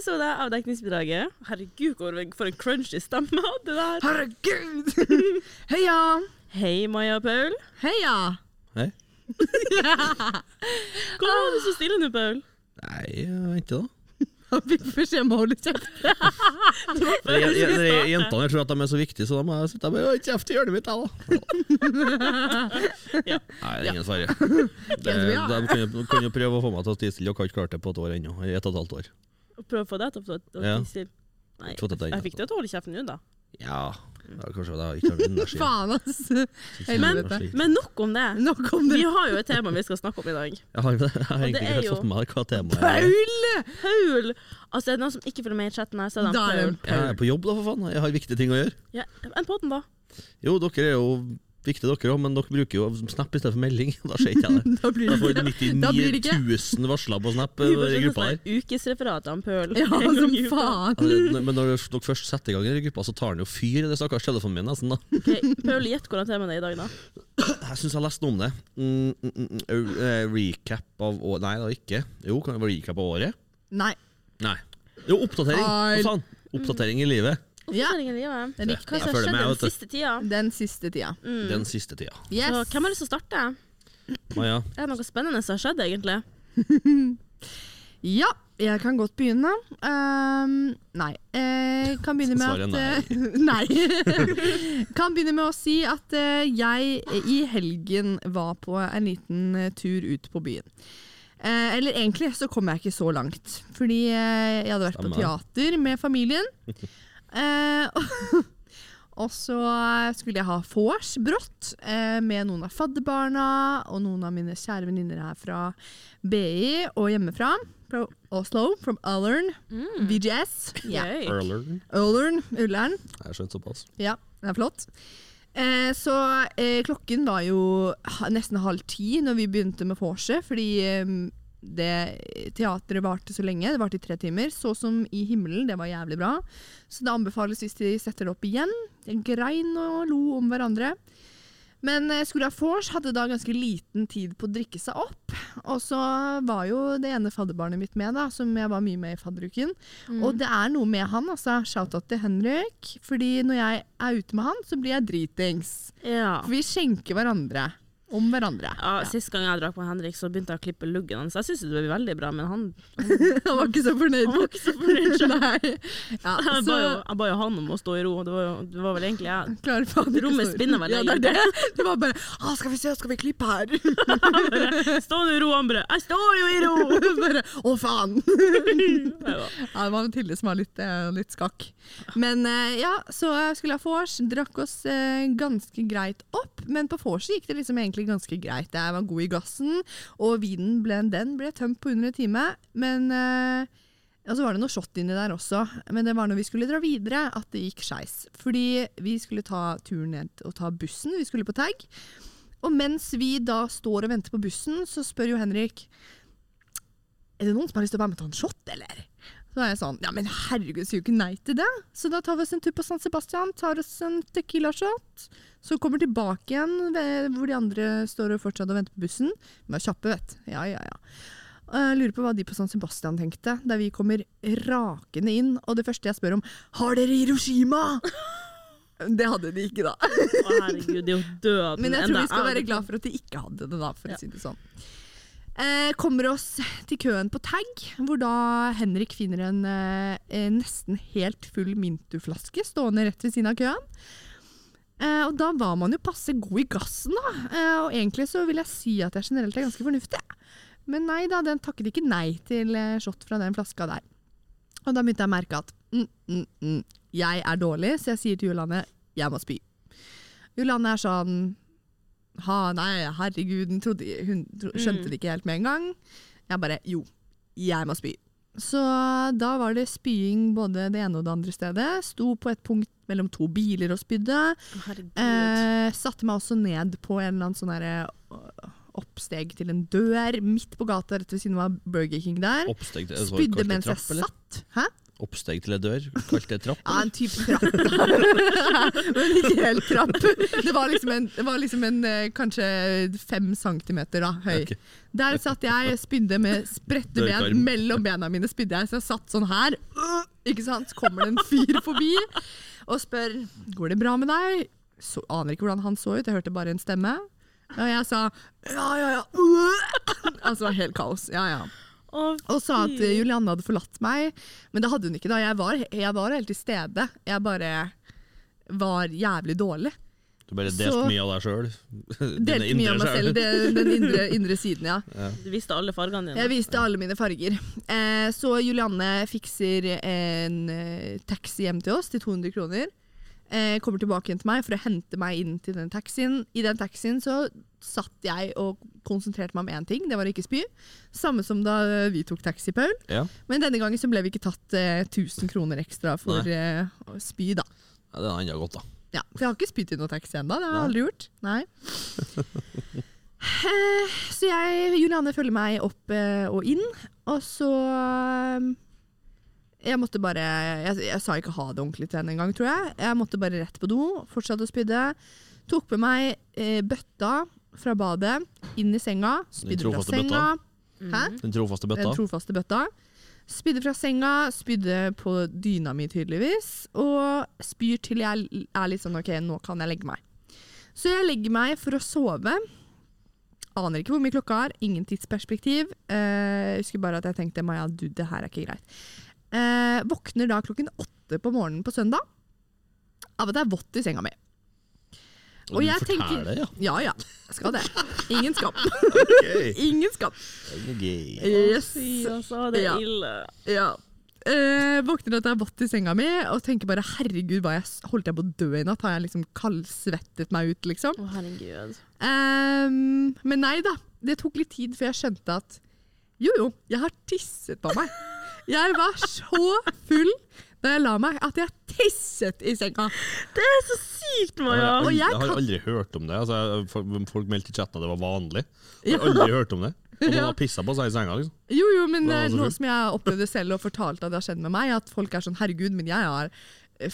Episode av Dekningsbidraget. Herregud, hvor- for en crunchy stemme det der. Herregud! Heia! Hei, Maja og Paul. Heia! Hei. Hvorfor var du så stille nå, Paul? Nei, jeg venter da. Han fikk beskjed om å holde kjeft. Jentene tror at de er så viktige, så da må jeg sitte og med kjeft i hjørnet mitt, jeg da. Ja. Nei, det er ingen we. De kan jo- prøve å få meg til å tie stille, og har ikke klart det på et år ennå. I et og et halvt år. Prøv å få deg til å få det Nei, det jeg fikk deg til å holde kjeften nå, da. Ja, ja kanskje det har ikke har energi. Faen, ass. Men, men nok om det. Nok om Vi har jo et tema vi skal snakke om i dag. Jeg har, jeg har egentlig ikke helt fått med meg hva temaet er. Paul! Paul! Altså, er det noen som ikke følger med i chatten her, så er det Da det Paul. Jeg er på jobb, da, for faen. Jeg har viktige ting å gjøre. Ja, enn på da? Jo, dere er jo viktige, dere òg, men dere bruker jo Snap i stedet for melding. Da ser ikke jeg det. Da blir det ikke Da får det ikke. 99 000 varsler på Snap Vi eh, får i gruppa her. ukesreferat av Paul. Ja, som faen. Altså, Men når dere først setter i gang i gruppa, så tar den jo fyr i det stakkars telefonen min. nesten da. Paul, gjett hvordan temaet er i dag, da. Jeg syns jeg har lest noe om det. Mm, mm, mm, eh, recap av året Nei, da ikke. Jo, kan det være recap av året? Nei. Nei. Jo, oppdatering! Hva faen? Oppdatering i livet. Ja. I livet. Det er. Hva som har skjedd den siste tida? Den siste tida. Mm. Den siste tida. Yes. Så hvem har lyst til å starte? Maja. Er det noe spennende som har skjedd, egentlig? Ja, jeg kan godt begynne. Um, nei. Jeg kan begynne med Svaret at eh, Nei. kan begynne med å si at eh, jeg i helgen var på en liten eh, tur ut på byen. Eh, eller egentlig så kom jeg ikke så langt, fordi eh, jeg hadde vært på teater med familien. Eh, og så skulle jeg ha vors brått eh, med noen av fadderbarna og noen av mine kjære venninner her fra BI og hjemmefra. Fra Oslo, from Ullern. Mm. VGS. Ullern, Ullern. Jeg har skjønt såpass. Ja, det er flott. Eh, så eh, klokken var jo nesten halv ti når vi begynte med vorset, fordi eh, det teatret varte så lenge. Det varte i tre timer. Så som i himmelen, det var jævlig bra. Så det anbefales hvis de setter det opp igjen. De grein og lo om hverandre. Men Skola Force hadde da ganske liten tid på å drikke seg opp. Og så var jo det ene fadderbarnet mitt med, da, som jeg var mye med i fadderuken. Mm. Og det er noe med han, altså. Shout-out til Henrik. Fordi når jeg er ute med han, så blir jeg dritings. Ja. For vi skjenker hverandre om hverandre. Ja, Sist gang jeg drakk med Henrik, så begynte jeg å klippe luggen hans. Jeg syns det ble veldig bra, men han, Han var ikke så fornøyd. han var ikke så fornøyd. Nei. Ja, Jeg så ba jo, jeg ba jo han om å stå i ro. Det var, jo, det var vel egentlig jeg. faen Rommet spinner vel Ja, det, er det. det var bare Å, 'Skal vi se, skal vi klippe her?' Stå nå i ro, han bare 'Jeg står jo i ro!' bare, Å, faen! Ja, Ja, det var Tilde som var litt, eh, litt skakk. Men eh, ja, så jeg skulle ha vors. Drakk oss eh, ganske greit opp. Men på vorset gikk det liksom egentlig ganske greit. Jeg var god i gassen, og vinen ble, den ble tømt på under en time. Men eh, så var det noe shot inni der også. Men det var når vi skulle dra videre at det gikk skeis. Fordi vi skulle ta turen ned og ta bussen. Vi skulle på tag. Og mens vi da står og venter på bussen, så spør jo Henrik er det noen som har lyst til å være med og ta en shot, eller? Så er jeg sånn, ja men herregud, sier jo ikke nei til det. Så da tar vi oss en tur på San Sebastian, tar oss en tequila-shot. Så kommer tilbake igjen hvor de andre står og fortsatt og venter på bussen. De er kjappe, vet. Ja, ja, ja. Jeg lurer på hva de på San Sebastian tenkte, der vi kommer rakende inn. Og det første jeg spør om, har dere Hiroshima? Det hadde de ikke, da. Å, herregud, de er jo døden. Men jeg tror vi skal være glad for at de ikke hadde det, da, for å si det sånn. Eh, kommer oss til køen på tag, hvor da Henrik finner en eh, nesten helt full Mintu-flaske stående rett ved siden av køen. Eh, og da var man jo passe god i gassen, da. Eh, og egentlig så vil jeg si at jeg generelt er ganske fornuftig. Men nei da, den takket ikke nei til eh, shot fra den flaska der. Og da begynte jeg å merke at mm, mm, mm, jeg er dårlig, så jeg sier til Juliane jeg må spy. Juliane er sånn ha, nei, herregud, hun, trodde, hun tro, skjønte det ikke helt med en gang. Jeg bare jo, jeg må spy. Så da var det spying både det ene og det andre stedet. Sto på et punkt mellom to biler og spydde. Eh, satte meg også ned på en eller annen sånn derre øh, oppsteg til en dør midt på gata rett ved siden av Burger King der. Oppsteg til Spydde kanskje mens jeg trapp, eller? satt. Hæ? Oppsteg til en dør, kalt det trapp. Ja, en type trapp. Men ikke helt trapp. Det var liksom en, det var liksom en eh, kanskje fem centimeter da, høy. Okay. Der satt jeg, spydde med spredte ben mellom bena mine. spydde jeg, Så jeg satt sånn her. Øh, Ikke sant? Så kommer det en fyr forbi og spør går det bra med deg. Så, aner ikke hvordan han så ut, jeg hørte bare en stemme. Og jeg sa ja, ja, ja. Altså det var helt kaos. Ja, ja. Og sa at Julianne hadde forlatt meg, men det hadde hun ikke da. Jeg var, jeg var helt til stede. Jeg bare var jævlig dårlig. Du bare delte Så- mye av deg sjøl. Delte mye av meg selv, det, den indre, indre siden, ja. Du viste alle fargene dine. Jeg viste alle mine farger. Eh, så Julianne fikser en eh, taxi hjem til oss til 200 kroner. Eh, kommer tilbake igjen til meg for å hente meg inn til den taxien. I den taxien så satt jeg og konsentrerte meg om én ting, det var å ikke spy. Samme som da vi tok taxi, Paul. Ja. Men denne gangen så ble vi ikke tatt eh, 1000 kroner ekstra for eh, å spy, da. ja, det er enda godt, da. Ja, for jeg har ikke spydd i noen taxi ennå. Det har jeg aldri gjort. Nei. Eh, så jeg, Juliane følger meg opp eh, og inn, og så eh, Jeg måtte bare jeg, jeg sa ikke ha det ordentlig til henne engang, tror jeg. Jeg måtte bare rett på do, fortsatte å spydde. Tok med meg eh, bøtta fra badet inn i senga. Spydde fra senga. Mhm. Hæ? Den trofaste Den bøtta. trofaste bøtta. Spydde fra senga, spydde på dyna mi tydeligvis, og spyr til jeg er litt sånn OK, nå kan jeg legge meg. Så jeg legger meg for å sove. Aner ikke hvor mye klokka er, ingen tidsperspektiv. Uh, jeg husker bare at jeg tenkte Maja, du, det her er ikke greit. Eh, våkner da klokken åtte på morgenen på søndag av at det er vått i senga mi. Og Og du jeg forteller tenker det, ja. Ja ja, jeg skal det. Ingen skam. Okay. Ingen skam. Yes. Altså, det er Ja. ille. Ja. Eh, våkner at det er vått i senga mi og tenker bare herregud, hva jeg holdt jeg på å dø i natt? Har jeg liksom kaldsvettet meg ut, liksom? Å, herregud. Eh, men nei da. Det tok litt tid før jeg skjønte at jo jo, jeg har tisset på meg. Jeg var så full da jeg la meg at jeg tisset i senga. Det er så sykt, Maja! har, jeg jeg har aldri hørt om det. Altså, folk, meldte i chatten at det var vanlig. Jeg har aldri hørt om det. Og noen har pissa på seg i senga. liksom. Jo, jo, men noe eh, det nå som jeg opplevde selv og fortalte at det har skjedd med meg, at folk er sånn herregud, men jeg har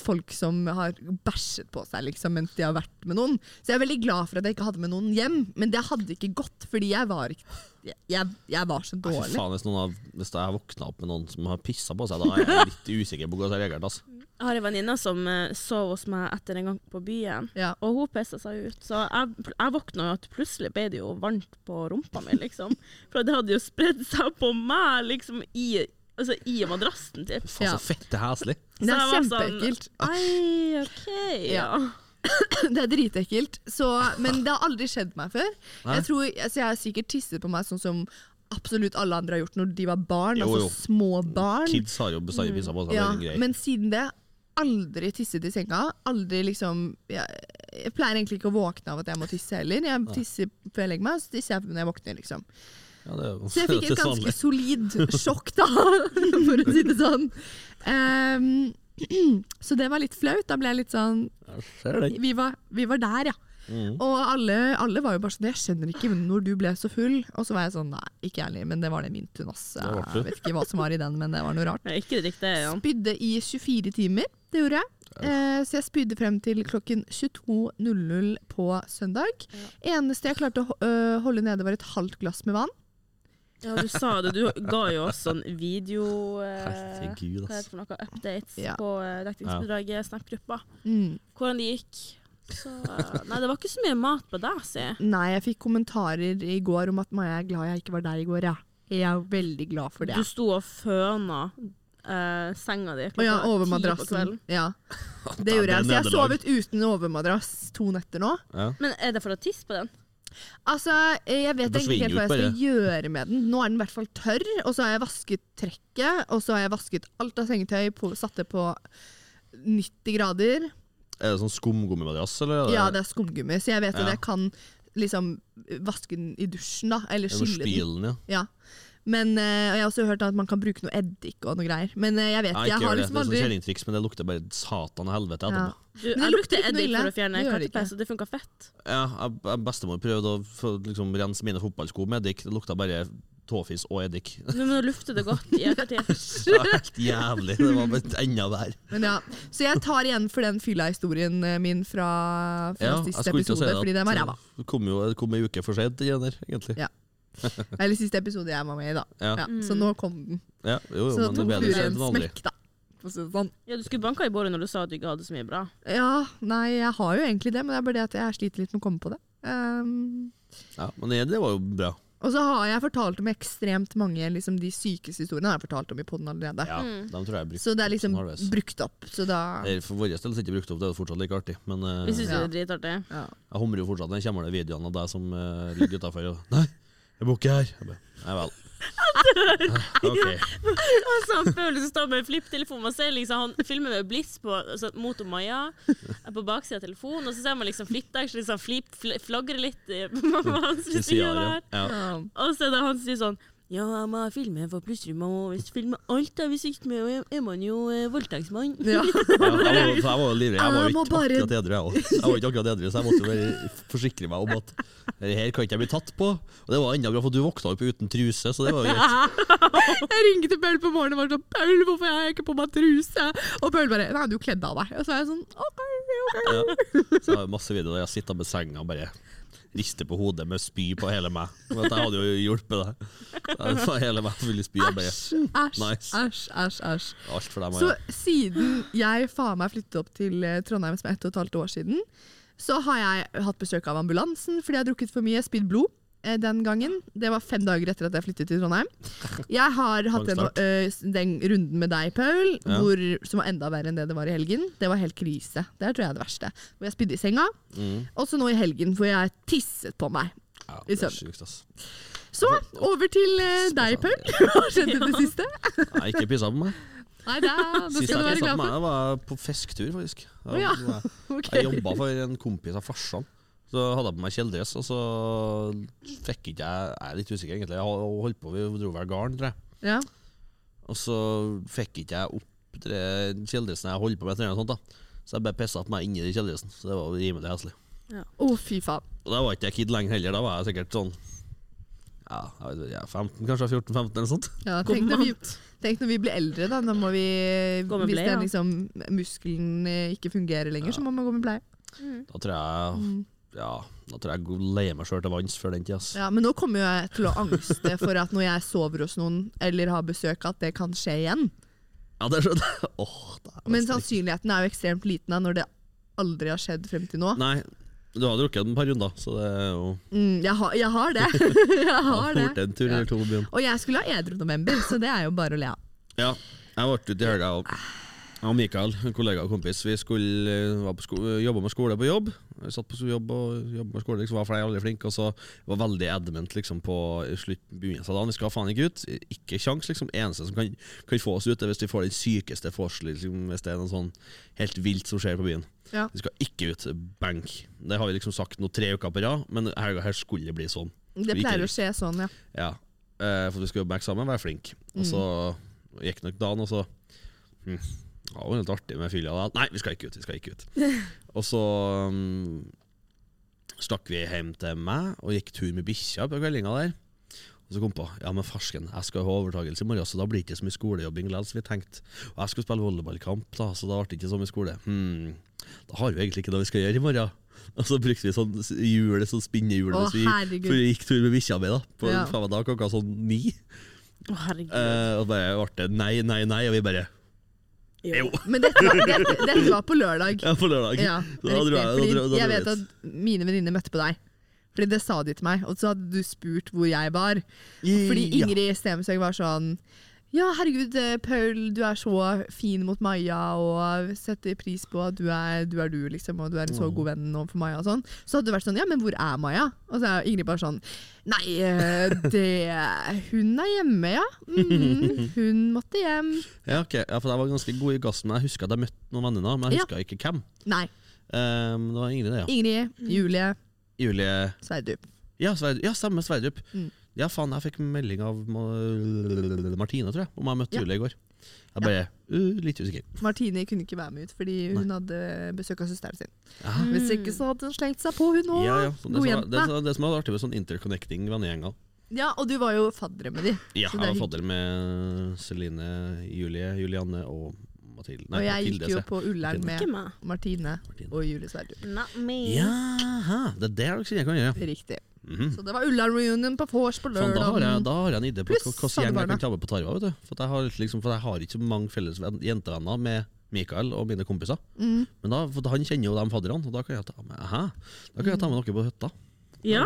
folk som har bæsjet på seg liksom, mens de har vært med noen. Så jeg er veldig glad for at jeg ikke hadde med noen hjem, men det hadde ikke gått, fordi jeg var, ikke, jeg, jeg, var så Nei, dårlig. faen, hvis, noen har, hvis jeg våkna opp med noen som har pissa på seg, da er jeg litt usikker på hvordan jeg har reagert. Altså. Jeg har en venninne som eh, sov hos meg etter en gang på byen, Ja. og hun pissa seg ut. Så jeg, jeg våkna jo at plutselig ble det jo varmt på rumpa mi, liksom. For det hadde jo spredd seg på meg, liksom, i, altså, i madrassen, typ. Faen, så fette heslig. Det er Asli Det er sånn, kjempeekkelt. Ai, OK, ja. Det er dritekkelt, så, men det har aldri skjedd meg før. Jeg, tror, altså, jeg har sikkert tisset på meg sånn som absolutt alle andre har gjort når de var barn, Jo, jo. altså små barn. Kids har jo bestandig pissa på seg. Ja, men siden det aldri tisset i senga. Aldri liksom jeg, jeg pleier egentlig ikke å våkne av at jeg må tisse heller. Jeg tisser før jeg legger meg, og så tisser jeg når jeg våkner. liksom. Ja, jo Så jeg fikk et ganske vanlig. solid sjokk, da, for å si det sånn. Um, så det var litt flaut. Da ble jeg litt sånn. Vi var, vi var der, ja. Mm. Og alle, alle var jo bare sånn Jeg skjønner ikke når du ble så full. Og så var jeg sånn Nei, ikke jeg heller, men det var det min tun, ass. Jeg vet ikke hva som var i den, men det var noe rart. Ikke drikk det, Jan. Spydde i 24 timer, det gjorde jeg. Eh, så jeg spydde frem til klokken 22.00 på søndag. Eneste jeg klarte å øh, holde nede, var et halvt glass med vann. Ja, du sa det. Du ga jo oss sånn video eh, Herregud, Hva heter ass. det for noe? Updates Ja. på eh, dekningsbidraget Snap-gruppa. Mm. Hvordan det gikk. Så, eh, nei, det var ikke så mye mat på deg, si. Nei, jeg fikk kommentarer i går om at Maja er glad jeg ikke var der i går, ja. Jeg er veldig glad for det. Du sto og føna eh, senga di Å ja, ti på madrassen. kvelden. Ja, Det gjorde jeg. Så jeg har sovet uten overmadrass to netter nå. Ja. Men er det for å tisse på den? Altså, eh, Jeg vet ikke helt hva jeg skal gjøre med den. Nå er den i hvert fall tørr, og så har jeg vasket trekket, og så har jeg vasket alt av sengetøy, på, satt det på 90 grader. Er det sånn skumgummimadrass, eller? Ja, det er skumgummi, så jeg vet at jeg kan liksom vaske den i dusjen, da. Eller skylle den. stilen, ja. Ja. Men eh, og Jeg har også hørt at man kan bruke noe eddik og noe greier. Men eh, jeg vet Ja, jeg har liksom liksom Det er sånn aldri men det lukter bare satan og helvete ja. etterpå. Du, det jeg lukter eddik ille. for å fjerne Det kattepels, og det funka fett. Ja, jeg, jeg bestemor prøvde å få, liksom, rense mine fotballsko med eddik. Det lukta bare tåfis og eddik. Men Nå lukter det godt i ettertid. Det var helt jævlig. Det var bare enda verre. Men ja, Så jeg tar igjen for den fylla-historien eh, min fra, fra Ja, jeg siste episode, si fordi den var ræva. Det kom jo det kom en uke for sent, egentlig. Ja. Eller siste episode jeg var med i, da. Ja. Ja, så nå kom den. Ja, jo, jo, Så men det tok er bedre sent en enn aldri. smekk, da. For å si det sånn. Ja, du skulle banka i bordet når du sa at du ikke hadde så mye bra. Ja, nei, jeg har jo egentlig det, men det er bare det at jeg sliter litt med å komme på det. Um, Ja, men det, det var jo bra. og så har jeg fortalt om ekstremt mange liksom, de sykeste historiene. har jeg fortalt om i podden allerede. Ja, Mm. dem tror jeg er brukt. Så det er liksom halvveis. brukt opp. Så da Eller For vår del så er det ikke brukt opp, det er jo fortsatt like artig. Men eh, Vi syns Ja. det er dritartig. ja. jeg humrer jo fortsatt når jeg kommer det videoene av deg som eh, ligger utafor Nei, jeg bor ikke her. Jeg bare, Nei vel. Ok. Og så han føler som står med en flipptelefon. Man ser liksom Han filmer med Blitz på altså, Moto Maja er på baksida av telefonen, og så ser man liksom flippdeksel liksom flip, fl flagre litt i- på hans Til side sida der. der. Ja. Ja. Og så er det han som sier sånn ja, jeg må filme, for plutselig må man visst filme alt. Hvis ikke er er man jo eh, voldtektsmann. Ja. Ja, jeg var, jo- jeg var livredd. Jeg var jo ikke bare- akkurat edru, jeg òg. Jeg var ikke akkurat edru, så jeg måtte bare forsikre meg om at det her kan ikke jeg bli tatt på. Og det var enda bra, for du våkna opp uten truse, så det var jo greit. Jeg ringte til Paul på morgenen og var sånn 'Paul, hvorfor har jeg ikke på meg truse?' Og Paul bare 'Nei, du kledde av deg'. Og så er jeg sånn OK, OK. Ja. Så jeg har masse videoer der jeg sitter med senga og bare rister på hodet med spy på hele meg. Jeg hadde jo hjulpet deg. Det var hele meg i spy. Æsj, æsj, æsj, æsj, Så siden jeg faen meg flyttet opp til eh, Trondheim som ett og et halvt år siden, så har jeg hatt besøk av ambulansen fordi jeg har drukket for mye spydd blod. Eh, Den gangen. Det var fem dager etter at jeg flyttet til Trondheim. Jeg har hatt den, start. eh, den runden med deg, Paul, Ja. hvor, som var enda verre enn det det var i helgen. Det var helt krise. Det tror jeg er det verste. Hvor jeg spydde i senga. Mm. Og så nå i helgen hvor jeg tisset på meg. Ja, i søvn. Så over til eh, deg, Paul. Hva skjedde i det siste? Nei, ikke pissa på meg. Nei, det, det Sist skal du jeg pissa på meg, var på fisketur, faktisk. Å ja. Jeg, Ok. jeg jobba for en kompis av farsan. Så hadde jeg på meg kjeledress, og så fikk ikke jeg Jeg er litt usikker, egentlig. Jeg holdt på, Vi dro vel garn, tror jeg. Ja. Og så fikk ikke jeg opp kjeledressen jeg holdt på med. sånt da Så jeg bare pissa på meg inni kjeledressen. Så det var rimelig heslig. Å, fy faen. Og da var ikke jeg kid lenger heller. Da var jeg sikkert sånn Ja, jeg vet ikke, jeg er 15, kanskje 14-15 eller sånt. Ja, tenk, når vi, tenk når vi blir eldre, da. da må vi, Gå med hvis bleie, den liksom, muskelen ikke fungerer lenger, så må man gå med bleie. Da tror jeg Ja, da tror jeg jeg leier meg sjøl til vanns før den tid. ass. Ja, men nå kommer jo jeg til å angste for at når jeg sover hos noen eller har besøk, at det kan skje igjen. Ja, det skjønner jeg. Er Men sannsynligheten er jo ekstremt liten da, når det aldri har skjedd frem til nå. Nei, du har drukket et par runder, så det er jo Mm, jeg, har, jeg har det. jeg har det. en tur eller to. Og jeg skulle ha edru november, så det er jo bare å le av. Ja, jeg ble ute i helga og og Mikael, en kollega og kompis, vi skulle eh, sko jobbe med skole på jobb. Vi satt på jobb og jobbet med skole, liksom, var flere veldig flinke, og så var veldig adamant liksom, på slutt begynnelsen av dagen. Vi skal faen ikke ut. Ikke kjangs, liksom. Eneste som kan, kan få oss ut, er hvis vi får den sykeste forskjellen, liksom, hvis det er noe sånn helt vilt som skjer på byen. Ja. Vi skal ikke ut. Bank. Det har vi liksom sagt nå tre uker på rad, men her, her skulle det bli sånn. Det pleier å skje sånn, ja. Ja, eh, for vi skal jobbe med eksamen, være flink. Og så gikk nok dagen, og så hm, Det var litt artig med fylla. Nei, vi skal ikke ut. vi skal ikke ut Og så um, stakk vi hjem til meg og gikk tur med bikkja på kveldinga der. Og så kom på ja, men farsken, jeg skal ha overtakelse i morgen, så da blir det ikke så mye skolejobbing likevel, vi tenkte. Og jeg skulle spille volleyballkamp, da, så da ble det ikke så mye skole. Hmm, da har vi egentlig ikke det vi skal gjøre i morgen. Og så brukte vi sånn hjul, sånn spinnehjul Å, vi for vi gikk tur med bikkja mi da, på Ja. faen meg da klokka sånn ni. Å, herregud. Eh, og bare ble det nei, nei, nei, og vi bare Jo! Men dette var, dette, dette var på lørdag. Ja, på lørdag. Ja, riktig. jeg- Fordi jeg vet at mine venninner møtte på deg. Fordi det sa de til meg, og så hadde du spurt hvor jeg var. Fordi. Ingrid Stensøy var sånn Ja, herregud, eh, Paul, du er så fin mot Maja, og setter pris på at du er du, er du liksom, og du er en så god venn overfor Maja og sånn. Så hadde du vært sånn Ja, men hvor er Maja? Og så er Ingrid bare sånn Nei, eh, det Hun er hjemme, ja. Mm, hun måtte hjem. Ja, ok. ja, for jeg var ganske god i gassen. Men jeg husker at jeg møtte noen venninner, men jeg Ja. husker ikke hvem. Nei. Um, det var Ingrid, det, ja. Ingrid, Julie, Julie Sverdrup. Ja, Sverdrup. ja samme Sverdrup. Mm. Ja, faen, jeg fikk melding av Martine, tror jeg, om jeg møtte Ja. Julie i går. Jeg bare uh, Litt usikker. Martine kunne ikke være med ut fordi hun hadde besøk av søsteren sin. Ja, Hvis ikke så hadde hun slengt seg på, hun òg. ja, ja. Så det, jente. det, det som er artig med sånn interconnecting vennegjenger, Ja, og du var jo fadder med de. Ja, jeg var fadder med Celine, Julie, Julianne og Mathilde. Og jeg Mathilde, gikk jo på Ullern med. Martine Martine. og Julie Sverdrup. Ja, det er det dere kan gjøre. Riktig. Mhm. Så det var Ulla-reunion på vors på lørdag. da, har jeg, da har jeg en idé på hvilken gjeng jeg kan ta med på Tarva. Vet du. For, at jeg har, liksom, for jeg har ikke så mange felles jentevenner med Mikael og mine kompiser. Mm. Men da, for han kjenner jo de fadderne, og da kan jeg ta med Aha, da kan jeg ta med dere på hytta. Ja,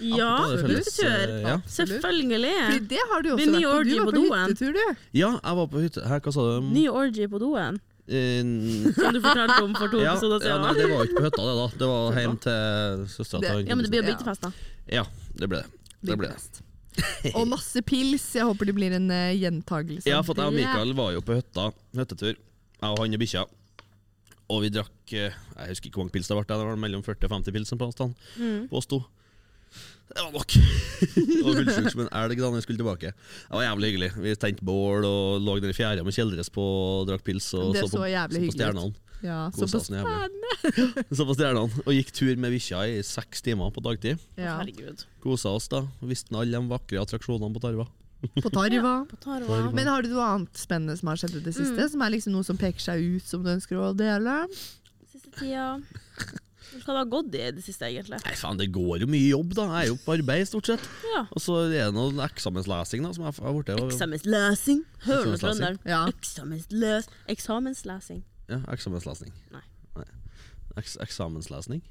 ja felles, eh, ja. Fordi Selvfølgelig. det har du også vært på. Du var på hyttetur, du. ja, jeg var på hytte Her, hva sa du? Ny orgy på doen, som du fortalte om for to ja, episoder ja, nei, det var ikke på hytta, det da. Det var hjem til søstera til han Ja, men det blir jo Ja. byttefest, da. Ja, det ble det. det, ble det. Og masse pils. Jeg håper det blir en uh, gjentagelse. Ja, for jeg og Mikael var jo på hytta, hyttetur. Jeg og han og bikkja. Og vi drakk eh, Jeg husker ikke hvor mange pils det ble. Det var mellom 40 og 50 pils på avstand. Mm. På oss to. Det var nok. Jeg var fullsjuk som en elg da når vi skulle tilbake. Det var jævlig hyggelig. Vi tente bål og lå nede i fjæra med kjeldress på og drakk pils. Og Det så på, så jævlig så på hyggelig ut. stjernene. Ja, så på stjernene. Så på stjernene. Og gikk tur med bikkja i seks timer på dagtid. ja. Herregud. Kosa oss da. Visste alle de vakre attraksjonene på Tarva. På Tarva. På Tarva. Tarva. Men har du noe annet spennende som har skjedd i det siste? Mm. Som er liksom noe som peker seg ut, som du ønsker å dele? Siste tida Hva har gått i det siste, egentlig? Nei, faen, det går jo mye jobb, da. Jeg er jo på arbeid, stort sett. Ja. Og så er det noe eksamenslesing da, som jeg har blitt Eksamenslesing. Hører du trønderen? Ja. Eksamensløs Eksamenslesing. Ja, eksamenslesing. Nei. Eks eksamenslesning?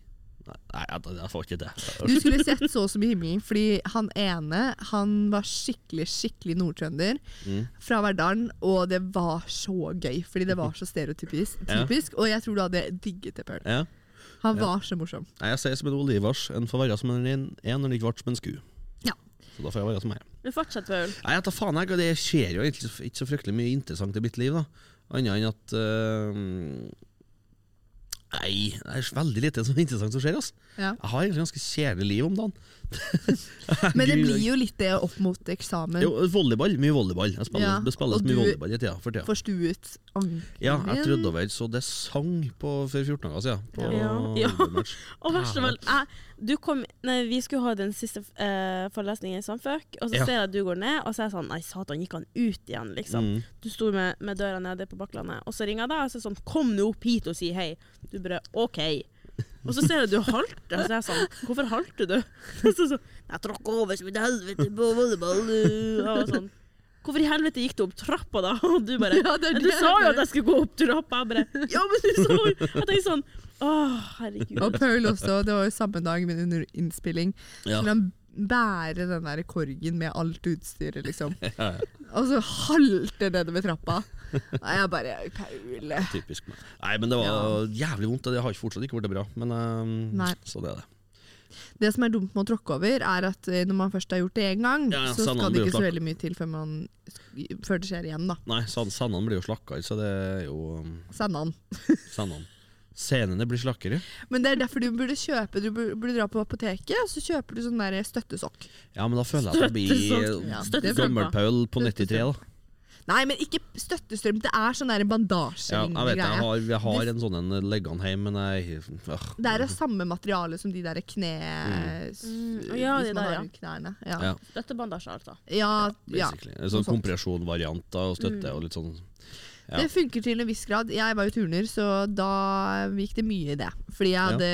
Nei, nei jeg, jeg får ikke det. Du skulle sett så som i himmelen, fordi han ene han var skikkelig skikkelig nordtrønder Mm. fra Verdalen, og det var så gøy, fordi det var så stereotypisk. Ja. Typisk, og jeg tror du hadde digget det, Paul. Ja. Han Ja. var så morsom. Nei, Jeg sier som en olivars. En får være som en en, en og ikke ble som en sku. Ja. Så da får jeg være som jeg er. Men fortsett, Paul. Nei, jeg tar faen jeg, og Det skjer jo egentlig ikke så fryktelig mye interessant i mitt liv. da Annet enn at uh, Nei, det er veldig lite som er interessant som skjer. ass Ja. Jeg har egentlig ganske kjedelig liv om dagen. Men det blir jo litt det opp mot eksamen. Jo, volleyball. Mye volleyball. Jeg spiller, Ja, det spilles mye volleyball i tida, for tida. Forstuet ankelen Ja, jeg trodde over så det sang på for 14 dager siden. På Ja. Ja. Og verst av alt, jeg- du kom, nei, vi skulle ha den siste uh, forelesningen i Samføk, og så Ja. ser jeg at du går ned, og så er jeg sånn Nei, satan, gikk han ut igjen, liksom? Mm. Du sto med, med døra nede på Bakklandet, og så ringer jeg deg, og så er sånn Kom nå opp hit og si hei. Du bare OK. Og så ser jeg at du halter, og så er jeg sånn Hvorfor halter du? Så sånn Jeg tråkka over som et helvete på volleyball. Og sånn Hvorfor i helvete gikk du opp trappa da? Og du bare Ja, det er det Du sa jo at jeg skulle gå opp trappa. Jeg bare Ja, men du sa jo Jeg tenkte sånn Å, herregud. Og Paul også, det var jo samme dag, men under innspilling. Ja. Skulle han bære den der korgen med alt utstyret, liksom. Ja, ja. Og så halte nedover trappa. Nei, jeg bare Paul. Typisk meg. Nei, men det var jævlig vondt. Det har fortsatt ikke blitt bra. Men um, så det er det. Det som er dumt med å tråkke over, er at eh, når man først har gjort det én gang, Ja, så skal det ikke så veldig mye til før, man, før det skjer igjen, da. Nei, sandene blir jo slakkere, så det er jo um, Sandan. Sandene. Scenene blir slakkere. Men det er derfor du burde kjøpe Du burde, burde dra på apoteket, og så kjøper du sånn der støttesokk. Ja, men da føler jeg at det blir Ja, Gammel-Paul på 93, da. Nei, men ikke støttestrøm. Det er sånn der Ja, jeg vet jeg har, jeg har en sånn en liggende hjemme, men jeg øh. Det er av samme materiale som de der kne... Mm, ja, de der, ja. knærne. Ja. Ja. Støttebandasje, altså. Ja, ja. Basically. En sånn noe av kompresjonvarianter og støtte og litt sånn Ja. Det funker til en viss grad. Jeg var jo turner, så da gikk det mye i det. Fordi jeg hadde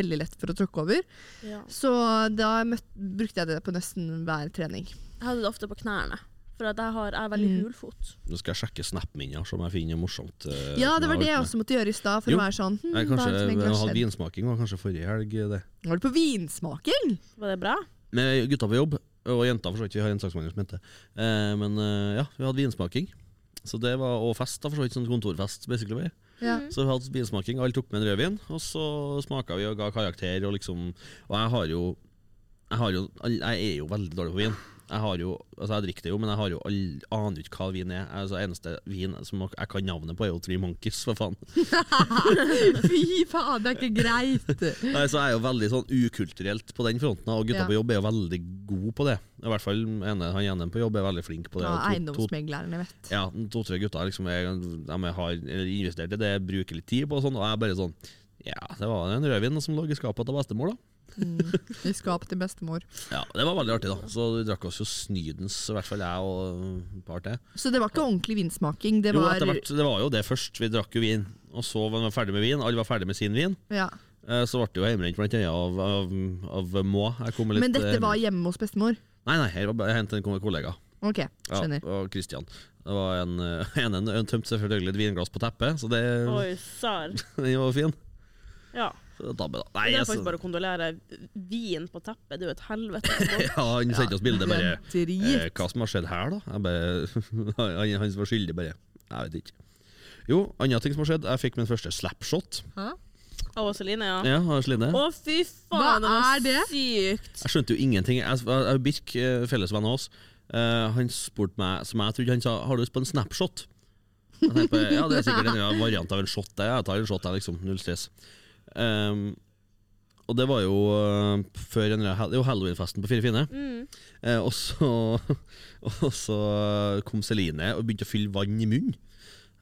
veldig lett for å tråkke over. Ja. Så da møtt, brukte jeg det på nesten hver trening. Jeg hadde det ofte på knærne, for at jeg har jeg er veldig Mm. hul fot. Nå skal jeg sjekke snappen min, ja, så om jeg finner morsomt. øh, Ja, det var det jeg med. også måtte gjøre i stad. For Jo. å være sånn hm, kanskje jeg hadde vinsmaking var kanskje forrige helg. det Var du på vinsmaking? Var det bra? Med gutta på jobb, og jenta for så vidt. Vi har en saksbehandler som heter eh, Men eh, ja, vi hadde vinsmaking. Så det var, Og fest, da, for så vidt. Sånn kontorfest, basically. Ja. Så vi hadde vinsmaking. Alle tok med en rødvin, og så smaka vi og ga karakter. Og liksom Og jeg har jo Jeg, har jo, jeg er jo veldig dårlig på vin. Jeg har jo, altså jeg drikker det jo, men jeg har jo all, aner ikke hva vin er. Altså Eneste vin som jeg kan navnet på, er jo Three Monkeys, for faen. Fy faen, det er ikke greit! Nei, så jeg er jo veldig sånn ukulturelt på den fronten, og gutta Ja. på jobb er jo veldig gode på det. I hvert fall ene, han ene på jobb er veldig flink på det. Ja, Eiendomsmegleren, to- vet Ja, to-tre gutter liksom, jeg, de har investert i det, bruker litt tid på og sånn, og jeg er bare sånn Ja, det var en rødvin som lå i skapet til bestemor, da. I skap til bestemor. Ja, Det var veldig artig, da. Så vi drakk oss jo snydens, i hvert fall jeg og et par til. Så det var ikke ordentlig vinsmaking? Det Jo, etter hvert, det var jo det først. Vi drakk jo vin. Og så var vi ferdig med vin. Alle var ferdig med sin vin. ja. Eh, Så ble det jo hjemmebrent blant annet av, av, av. Jeg litt, Men dette eh, var hjemme hos bestemor? Nei, nei, her var jeg hentet en kollega. Ok, Ja, skjønner. og Christian. Det var en, eh, en, en, en tømte selvfølgelig et vinglass på teppet, så det, Oi, sær. den var fin. Ja. Så da. Nei, Det er altså, faktisk bare å kondolere. Vin på teppet, det er jo et helvete. ja, han sendte oss bilde bare er eh. Hva som har skjedd her, da? Jeg bare, han, han som var skyldig, bare Jeg vet ikke. Jo, andre ting som har skjedd. Jeg fikk min første slapshot. Hæ? Av Celine, ja. Ja, av Celine. Å, fy Hva faen, det var er sykt. Jeg skjønte jo ingenting. Jeg, jeg, jeg Birk, eh, fellesvenn av oss, uh, han spurte meg, som jeg trodde han sa, har du lyst på en snapshot? Jeg tenkte på, ja, det er sikkert en variant av en shot. Jeg tar en shot, jeg, liksom. Null stress. Ehm, og det var jo uh, før en, det jo halloweenfesten på Fire fine. Mm. Uh, og, så, og så kom Celine og begynte å fylle vann i munnen.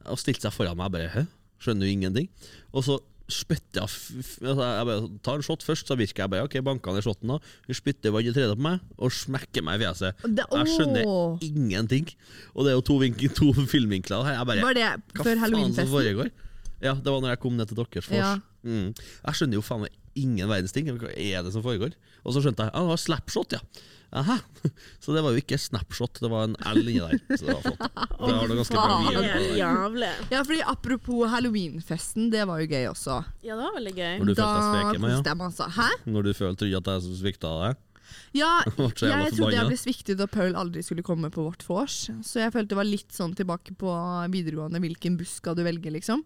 Og stilte seg foran meg. Bare Hæ? Skjønner jo ingenting. Og så spytter jeg altså, Jeg bare tar en shot først, så virker jeg bare OK, banka ned shoten. da Hun spytter vann i tredje på meg og smekker meg i fjeset. Det- Jeg skjønner ingenting. Og det er jo to, vink to filmvinkler her. Jeg bare Var det før halloweenfesten? Ja, det var når jeg kom ned til deres vors. Ja. Mm. Jeg skjønner jo faen meg ingen verdens ting. Hva er det som foregår? Og så skjønte jeg at det var slapshot, ja. Aha. Så det var jo ikke snapshot, det var en L inni der. Så det var flott. Det var noe ganske bra jævlig. Ja, fordi Apropos halloweenfesten, det var jo gøy også. Ja, det var veldig gøy. Når du da følte deg sveket meg, altså. Hæ? Når du følte at jeg svikta deg. Ja, jeg trodde jeg ble sviktet da Paul aldri skulle komme på vårt vors. Så jeg følte det var litt sånn tilbake på videregående. Hvilken buss skal du velge, liksom?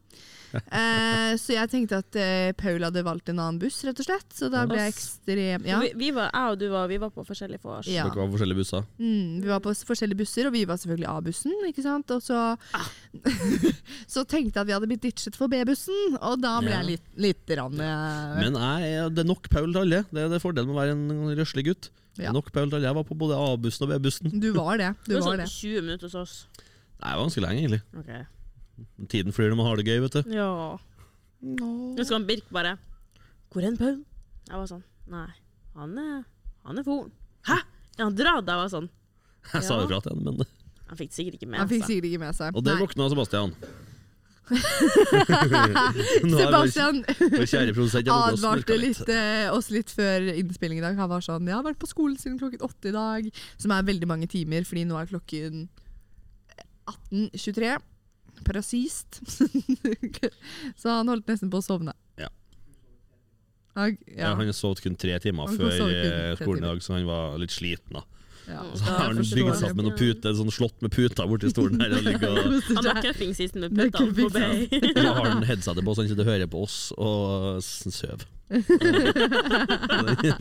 Eh, så jeg tenkte at eh, Paul hadde valgt en annen buss, rett og slett. Så da ble jeg ekstrem Ja. Vi, vi var, jeg og du var, vi var på forskjellige vors. Ja. Dere var på forskjellige busser. Mm, vi var på forskjellige busser, og vi var selvfølgelig A-bussen. ikke sant? Og så, Ah. så tenkte jeg at vi hadde blitt ditchet for B-bussen, og da ble Ja. jeg litt, litt rann, eh, Men jeg, det er nok Paul til alle. Det er det fordelen med å være en røslig gutt. Ja. nok Paul til alle. Jeg var på både A-bussen og B-bussen. Du var det. Det Du var var sånn 20 minutter hos oss. Det er ganske lenge, egentlig. Ok. Tiden flyr når man har det gøy, vet du. Ja. Husker han Birk bare Hvor er en Paul? Jeg var sånn Nei, han er, han er foren. Hæ? Er han dratt? Jeg var sånn Jeg sa Ja. ifra til ham, men Han fikk det sikkert ikke med Han fikk seg. sikkert ikke med seg. Og det Nei. våkna Sebastian. Nå er vår- Sebastian vår kjære produsent jeg burde også advarte snurka litt, eh, oss litt før innspilling i dag. Han var sånn 'Jeg har vært på skolen siden klokken åtte i dag', som er veldig mange timer, fordi nå er klokken 18.23. Presist. Så han holdt nesten på å sovne. Ja. Han, Ja. ja. han har sovet kun tre timer Han før eh, tre skolen i dag, så han var litt sliten. da ja. Så har han bygd seg opp med noen pute, sånn slått med puter borti stolen her og og Han har cuffing sisten med putene på bay. så har han headsetet på, så han sitter og hører på oss og sover.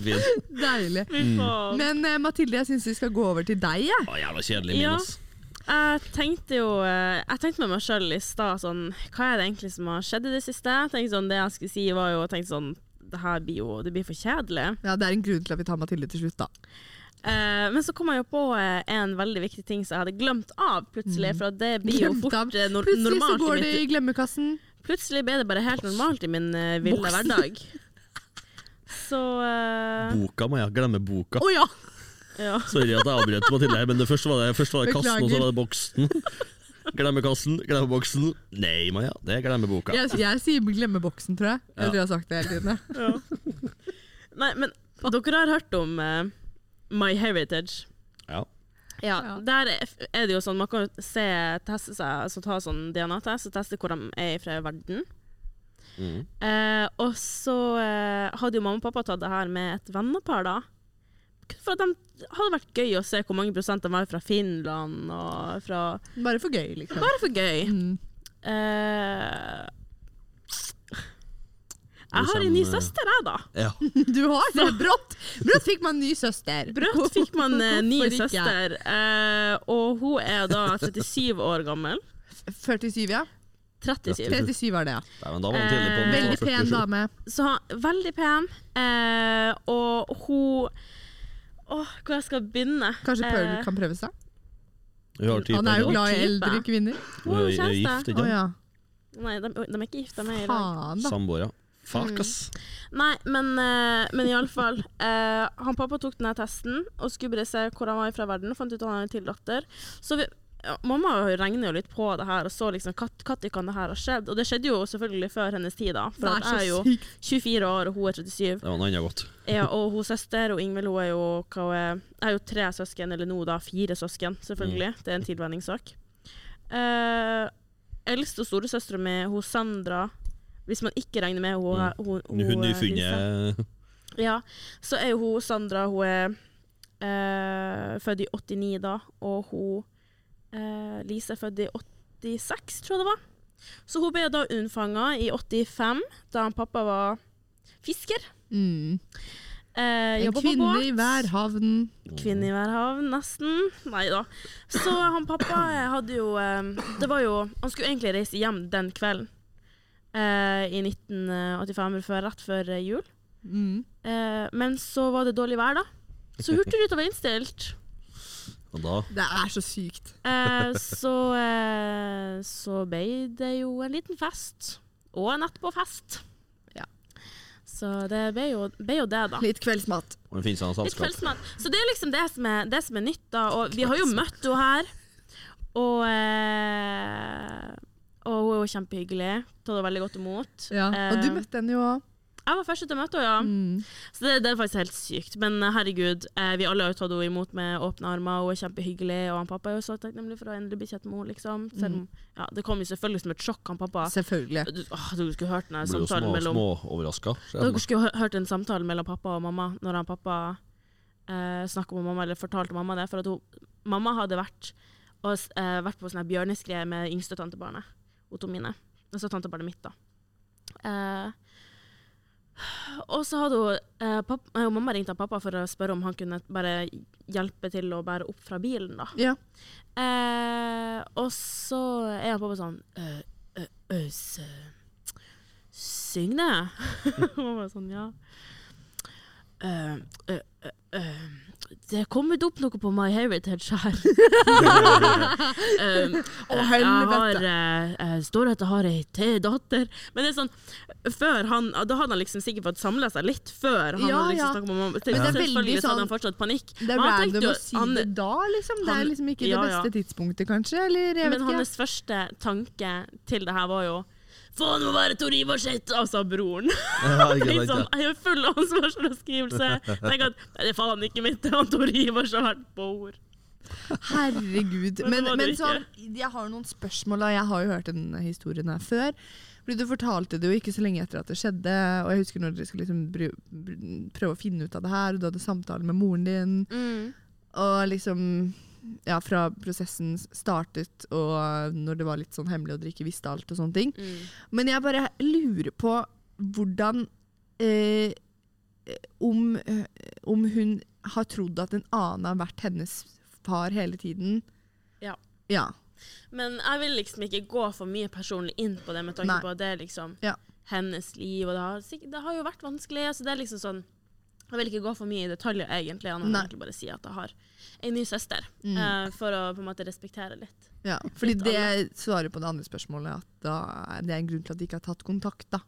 er. Deilig. Mm. Men eh, Mathilde, jeg syns vi skal gå over til deg. Jeg. Å, jævla kjedelig Minus. Ja. Jeg tenkte jo eh, Jeg tenkte med meg sjøl i stad sånn Hva er det egentlig som har skjedd i det siste? Jeg tenkte sånn, Det jeg skulle si, var jo tenkte sånn Det her blir jo Det blir for kjedelig. Ja, det er en grunn til at vi tar Mathilde til slutt, da. Eh, men så kom jeg jo på eh, en veldig viktig ting som jeg hadde glemt av plutselig. For det blir jo fort av. fort eh, nor Plutselig så går det i glemmekassen. plutselig ble det bare helt normalt i min uh, ville hverdag. Så uh... Boka må jeg glemme boka. Å ja! Ja. Sorry at jeg avbrøt Mathilde, her, men det først var det, først var det kassen, og så var det boksen. Glemme kassen, glemme boksen. Nei, Maja, det er glemmeboka. Jeg, jeg sier glemmeboksen, tror jeg. Jeg Ja. tror jeg har sagt det hele tiden. ja. Nei, men dere har hørt om uh, My Heritage? Ja. Ja. Der er er det jo sånn Man kan se, teste seg, altså ta sånn DNA-test og teste hvor de er fra verden. Mm. Uh, og så uh, hadde jo mamma og pappa tatt det her med et vennepar, da. For at de hadde vært gøy å se hvor mange prosent de var fra Finland og fra Bare for gøy, liksom. Bare for gøy. Mm. Eh, jeg har en ny søster, jeg, da. ja. Du har det! Brått Brått fikk man ny søster. Brått fikk man eh, ny søster, eh, og hun er da 37 år gammel. 47, ja. 37. 37 var det, ja. Nei, men da var hun tidlig på Eh, Veldig pen dame. Så veldig pen, eh, og hun Åh, hvor jeg skal begynne? Kanskje Paul Eh, kan prøve seg? Han er jo glad i eldre kvinner. Hun er, er gift, ikke sant? ja. Nei, de, de er ikke gift, de er i lag. Samboere. Fuck, ass. Nei, men, uh, men iallfall. Uh, han pappa tok denne testen og skulle bare se hvor han var fra verden, fant ut at han hadde en til datter. Så vi, ja, mamma regner jo litt på det her og så liksom når kan det her ha skjedd. Og det skjedde jo selvfølgelig før hennes tid, da. For Det er jeg er jo 24 år, og hun er 37. Det var noe annet godt. Ja, og hun søster og Ingvild hun er jo hva hun er, Jeg er jo tre søsken, eller nå da fire søsken, selvfølgelig. Det er en tilvenningssak. Uh, eldste og storesøstera mi, hun Sandra Hvis man ikke regner med hun, Mm. hun, Hun hun, nyfunnet Ja, så er jo hun Sandra Hun er eh, født i 89 da, og hun eh, Lise er født i 86, tror jeg det var. Så hun ble da unnfanga i 85, da han pappa var fisker. Mm. Eh, En kvinne i hver havn. Kvinne i hver havn, nesten. Nei da. Så han pappa eh, hadde jo eh, Det var jo Han skulle egentlig reise hjem den kvelden. eh, I 1985, rett før eh, jul. Mm. Eh, men så var det dårlig vær, da. Så Hurtigruta var innstilt. Og da Det er så sykt. Eh, så, eh, så ble det jo en liten fest. Og en etterpåfest. Ja. Så det ble jo, ble jo det, da. Litt kveldsmat. og en finnes Litt selskap. kveldsmat. Så det er liksom det som er, det som er nytt, da. Og vi har jo møtt henne her. Og, eh, og hun er jo kjempehyggelig. Tatt henne veldig godt imot. Ja. Og du Eh, møtte henne jo òg. Jeg var første til å møte henne, ja. Mm. Så det, det er faktisk helt sykt. Men eh, herregud, eh, vi alle har jo tatt henne imot med åpne armer. Hun er kjempehyggelig, og han pappa er jo så takknemlig for å endelig bli kjent med henne. Liksom. Selv om ja, det kom jo selvfølgelig som et sjokk, han pappa. Selvfølgelig. Du, åh, du skulle hørt den Blir jo samtalen små, mellom små overraska. Dere skulle hørt en samtale mellom pappa og mamma når han pappa eh, snakka med mamma, eller fortalte mamma det. For at hun, mamma hadde vært, og, eh, vært på sånn bjørneskred med yngste tantebarnet, Otomine. Tomine. Altså tantebarnet mitt, da. Eh, og så hadde hun eh, pappa, eh, mamma ringte pappa for å spørre om han kunne bare hjelpe til å bære opp fra bilen, da. Ja. Eh, og så er han pappa sånn øh, øh, øh, s- Syng. Og mamma er sånn, ja. Eh, ø, ø, øh, det er kommet opp noe på My Heritage her. um, Å, jeg har, helvete. eh, eh, står at jeg har ei til datter. Men det er sånn før han, Da hadde han liksom sikkert fått samla seg litt før han Ja, hadde liksom ja. snakket med mamma. Men det er veldig Selvfølgelig hadde sånn- han fortsatt panikk. Det er random å si det da, liksom. Det er liksom ikke ja, det beste tidspunktet, kanskje. Eller Men hans første tanke til det her var jo Faen, nå være Tor Ivar sitt! Altså broren. Ja, ikke liksom, jeg er full av ansvarsfraskrivelse. Tenk at nei, det er faen ikke mitt, det er han Tor Ivar som har vært på ord. Herregud. Men Men, men sånn, jeg har noen spørsmål, og jeg har jo hørt denne historien her før. Fordi Du fortalte det jo ikke så lenge etter at det skjedde, og jeg husker når dere skulle liksom prøve å finne ut av det her, og du hadde samtale med moren din, Mm. og liksom ja, fra prosessen startet, og når det var litt sånn hemmelig og dere ikke visste alt og sånne ting. Mm. Men jeg bare lurer på hvordan eh, om, eh, om hun har trodd at en annen har vært hennes far hele tiden. Ja. Ja. Men jeg vil liksom ikke gå for mye personlig inn på det, med tanke Nei. på at det er liksom Ja. hennes liv, og det har, det har jo vært vanskelig. Altså det er liksom sånn Jeg vil ikke gå for mye i detaljer, egentlig. Jeg egentlig bare si at jeg har en ny søster, Mm. Uh, for å på en måte respektere litt. ja. Fordi Litt det svarer på det andre spørsmålet, at da, det er en grunn til at de ikke har tatt kontakt. da.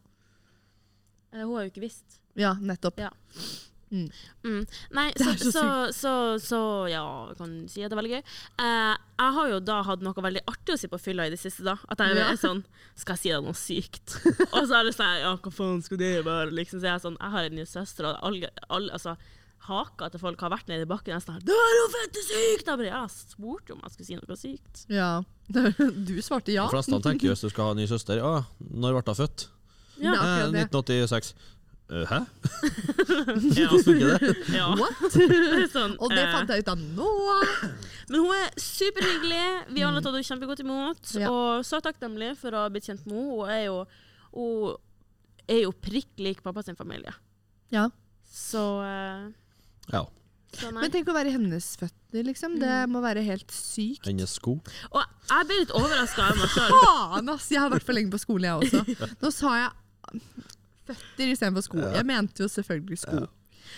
Uh, hun har jo ikke visst. Ja, nettopp. Ja. Mm. Mm. Nei, så, så så, så, så, ja, jeg kan si at det er veldig gøy. Eh, jeg har jo da hatt noe veldig artig å si på fylla i det siste. da At jeg er sånn Skal jeg si deg noe sykt? og så er det sånn Ja, hva faen skulle det være? Liksom, så jeg er sånn Jeg har en ny søster, og alle, alle altså, haka til folk har vært nede i bakken og sånn Det er jo fette sykt! Jeg bare Ja, jeg spurte om jeg skulle si noe sykt. Ja. Du svarte ja. De fleste tenker jo hvis du skal ha en ny søster Ja, når ble hun født? Ja. Eh, 1986. Eh, hæ? ja. Hvordan funker det? ja. What? Sånn, Og det eh, fant jeg ut av nå! Men hun er superhyggelig. Vi har alle tatt henne kjempegodt imot. Mm. Ja. Og så takknemlig for å ha blitt kjent med henne. Hun er jo, hun er jo prikk lik pappa sin familie. Ja. Så, eh, Ja. så. Men tenk å være i hennes føtter, liksom. Det må være helt sykt. Hennes sko. Og jeg ble litt overraska av meg sjøl. Faen, ass! Jeg har vært for lenge på skolen, jeg også. Nå sa jeg føtter istedenfor sko. Jeg mente jo selvfølgelig sko.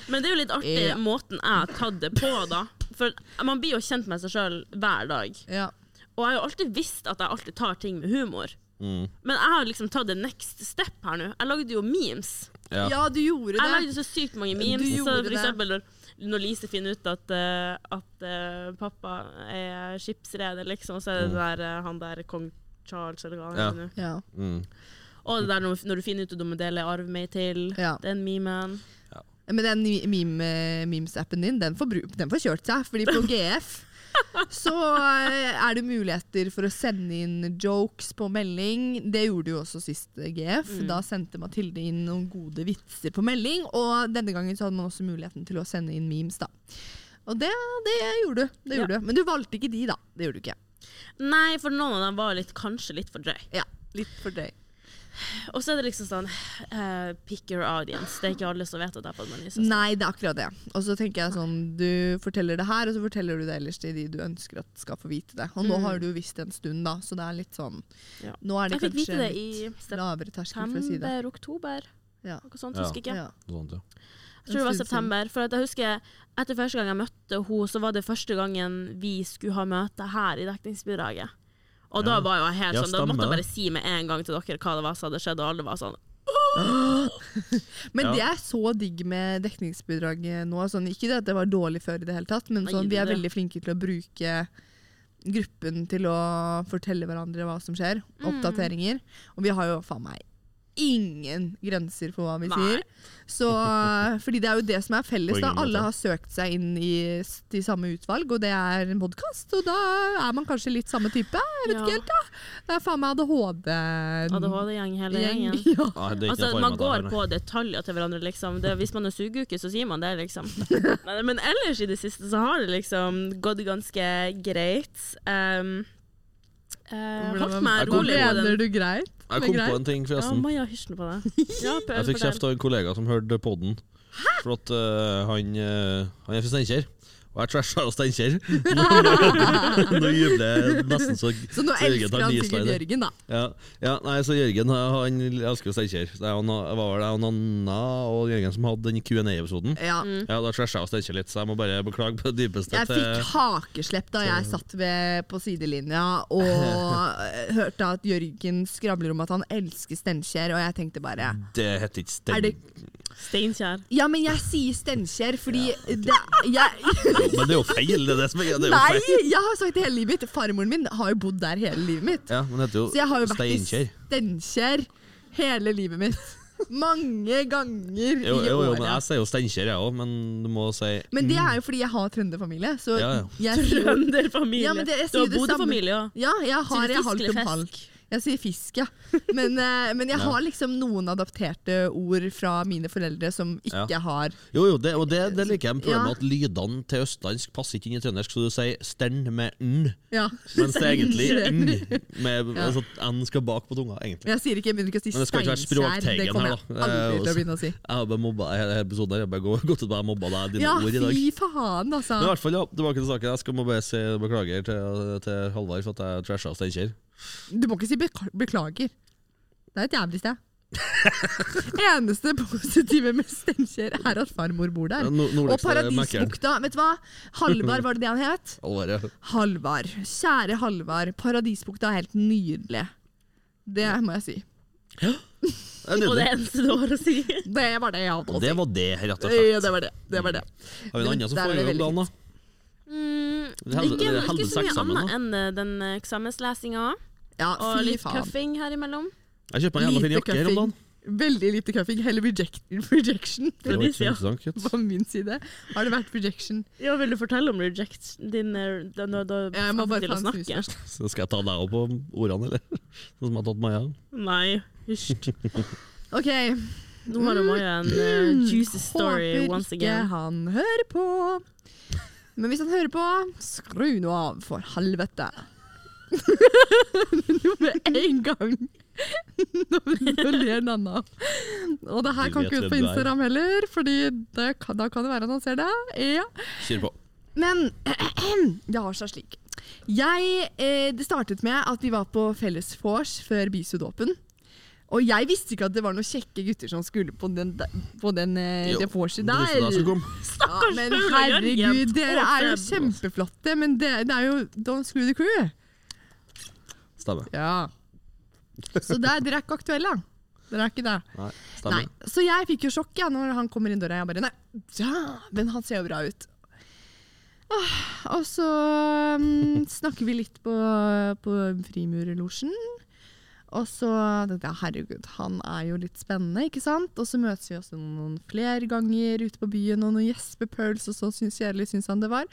Men det er jo litt artig Ja. måten jeg har tatt det på, da. For man blir jo kjent med seg sjøl hver dag. Ja. Og jeg har jo alltid visst at jeg alltid tar ting med humor. Mm. Men jeg har liksom tatt the next step her nå. Jeg lagde jo memes. Ja. Ja, du gjorde det. Jeg lagde så sykt mange memes. Du Så gjorde for eksempel når, når Lise finner ut at, uh, at uh, pappa er skipsreder, liksom, og så er det der, uh, han der kong Charles, eller hva han Ja. heter nå. Ja. Mm. Og det der når, når du finner ut at du må dele arv med til, Ja. den memen. Men den meme- memes-appen din, den får, den får kjørt seg. Fordi på GF så eh, er det muligheter for å sende inn jokes på melding. Det gjorde du jo også sist GF. GF. Da sendte Mathilde inn noen gode vitser på melding. Og denne gangen så hadde man også muligheten til å sende inn memes, da. Og det, det gjorde du. Det Ja. du. Men du valgte ikke de, da. Det gjorde du ikke. Nei, for noen av dem var litt, kanskje litt for drøy. Ja, litt for deg. Og så er det liksom sånn uh, Pick your audience. Det er ikke alle som vet at det er på meg ny søster. Nei, det er akkurat det. Og så tenker jeg sånn, Du forteller det her, og så forteller du det ellers til de du ønsker at skal få vite det. Og nå Mm. har du visst det en stund, da, så det er litt sånn Ja. Nå er det Jeg kanskje det litt lavere terskel, for å si det. september-oktober. Ja. Noe sånt, Ja. husker ikke. Ja. Sånt, ja. Jeg tror det var september. For at jeg husker Etter første gang jeg møtte henne, så var det første gangen vi skulle ha møte her i dekningsbidraget. Og da var jo jeg helt Ja, sånn Da måtte jeg bare si med en gang til dere hva det var som hadde skjedd, og alle var sånn Men Ja. det er så digg med dekningsbidrag nå. Sånn, ikke det at det var dårlig før i det hele tatt, men sånn, vi er veldig flinke til å bruke gruppen til å fortelle hverandre hva som skjer. Mm. Oppdateringer. Og vi har jo faen meg ingen grenser for hva vi Nei. sier. Så, fordi det er jo det som er felles. Da. Alle har søkt seg inn i de samme utvalg, og det er en podkast. Og da er man kanskje litt samme type. Jeg vet Ja. ikke helt, da. Det er faen meg ADHD. ADHD-gjeng hele gjeng. gjengen. Ja. Er ikke Altså, man går det på detaljer til hverandre, liksom. Det, hvis man er sugeuke, så sier man det, liksom. Men, men ellers i det siste så har det liksom gått ganske greit. Um, eh, holdt meg rolig på på Mener du greit? Jeg kom på en ting, forresten. Ja. Maja, hysjer på deg. Ja, Jeg fikk kjeft av en kollega som hørte podden. For at uh, han, uh, han er fra Steinkjer. Og jeg trasha jo Steinkjer. Nå jubler jeg nesten så Så nå elsker han sikkert. Jørgen, da. Ja, ja, nei, så Jørgen han elsker jo Steinkjer. Det var vel jeg og Nanna og Jørgen som hadde den Q&A-episoden. Ja. Mm. Ja, Da trasha jeg jo Steinkjer litt, så jeg må bare beklage på det dypeste. Jeg fikk hakeslepp da jeg satt ved, på sidelinja og hørte at Jørgen skravler om at han elsker Steinkjer, og jeg tenkte bare Det heter ikke Steinkjer. Steinkjer. Ja, men jeg sier Steinkjer fordi det, jeg, Men det er jo feil! Det er det som er, det er Nei, feil. jeg har sagt det hele livet mitt. Farmoren min har jo bodd der hele livet mitt. Ja, men det heter Så jeg har jo jo vært i Steinkjer. Steinkjer hele livet mitt. Mange ganger Jo, i jo, jo, men året. jeg sier jo Steinkjer, jeg òg, men du må si Men det er jo fordi jeg har trønderfamilie. Så Ja, ja. jeg Trønderfamilie. Ja, men det- jeg du har bodd det samme. Bodø-familie òg. Ja, jeg har jeg halvt om halvt. Jeg sier fisk, ja. Men, eh, men jeg Ja. har liksom noen adapterte ord fra mine foreldre som ikke Ja. har Jo, jo, det, og det, det liker jeg. Problemet Ja. at lydene til østlandsk passer ikke inn i trøndersk, så du sier 'stern' med 'n', Ja. mens det er egentlig 'n'. Med, Ja. altså, 'n' skal bak på tunga, egentlig. Jeg sier ikke, jeg begynner ikke å si steinkjær. det skal ikke være språkteigen her, jeg da. aldri Eh, til å begynne å si. Jeg har bare mobba hele episoden her. Jeg har bare gått ut og bare mobba deg dine Ja, ord i dag. Ja, fy faen, altså. Men i hvert fall, ja, tilbake til saken. Jeg skal må bare si beklager til, til Halvard for at jeg trasha Steinkjer. Du må ikke si beklager. Det er et jævlig sted. Eneste positive med Steinkjer er at farmor bor der. No- Og. Paradisbukta. Vet du hva? Halvard, var det det han het? Halvard, ja. Halvar. Kjære Halvard. Paradisbukta er helt nydelig. Det må jeg si. Det er Og det eneste du har å si. Det var det jeg hadde å si. det var det, rett og slett. Ja, det var det. det, var det. Har vi noe annet som får det foregår om dagen, da? Mm, ikke, det ikke så mye annet enn eh, den eh, eksamenslesinga Ja, og litt faen. cuffing her imellom. Jeg kjøper meg en jævla fin jakke her om dagen. Veldig lite cuffing. Heller reject, rejection Det var ikke så interessant. på min side. Har det vært rejection? Ja, Vil du fortelle om reject din eh, da, da, da, Jeg må bare få ta en snus snakke? først. Så skal jeg ta deg opp på ordene, eller? Sånn som jeg har tatt Maja. Nei, hysj. Ok. Nå har Maja en uh, juicy story Håper once ikke han hører på. Men hvis han hører på, skru nå av, for helvete. Nå med en gang. Nå, ler Nanna. Og det her kan ikke ut på. Instagram heller, Fordi da kan det være han ser det. Ja. Kjør på. Men det har seg slik. Jeg, eh, det startet med at vi var på felles vors før bisudåpen. Og jeg visste ikke at det var noen kjekke gutter som skulle på den, på den, eh, det vorset der. Ja, men herregud, dere er jo kjempeflotte, men det, det er jo Don't screw the crew. Stemmer. Ja. Så det er, dere er ikke aktuelle. Dere er ikke det. Nei, Nei. Så jeg fikk jo sjokk ja, når han kommer inn døra. Jeg bare Nei, dæven, han ser jo bra ut. Åh, og så um, snakker vi litt på, på Frimurerlosjen. Og så tenkte jeg herregud, han er jo litt spennende, ikke sant? Og så møtes vi også noen flere ganger ute på byen, og noen gjespepøls, og så kjedelig syns han det var.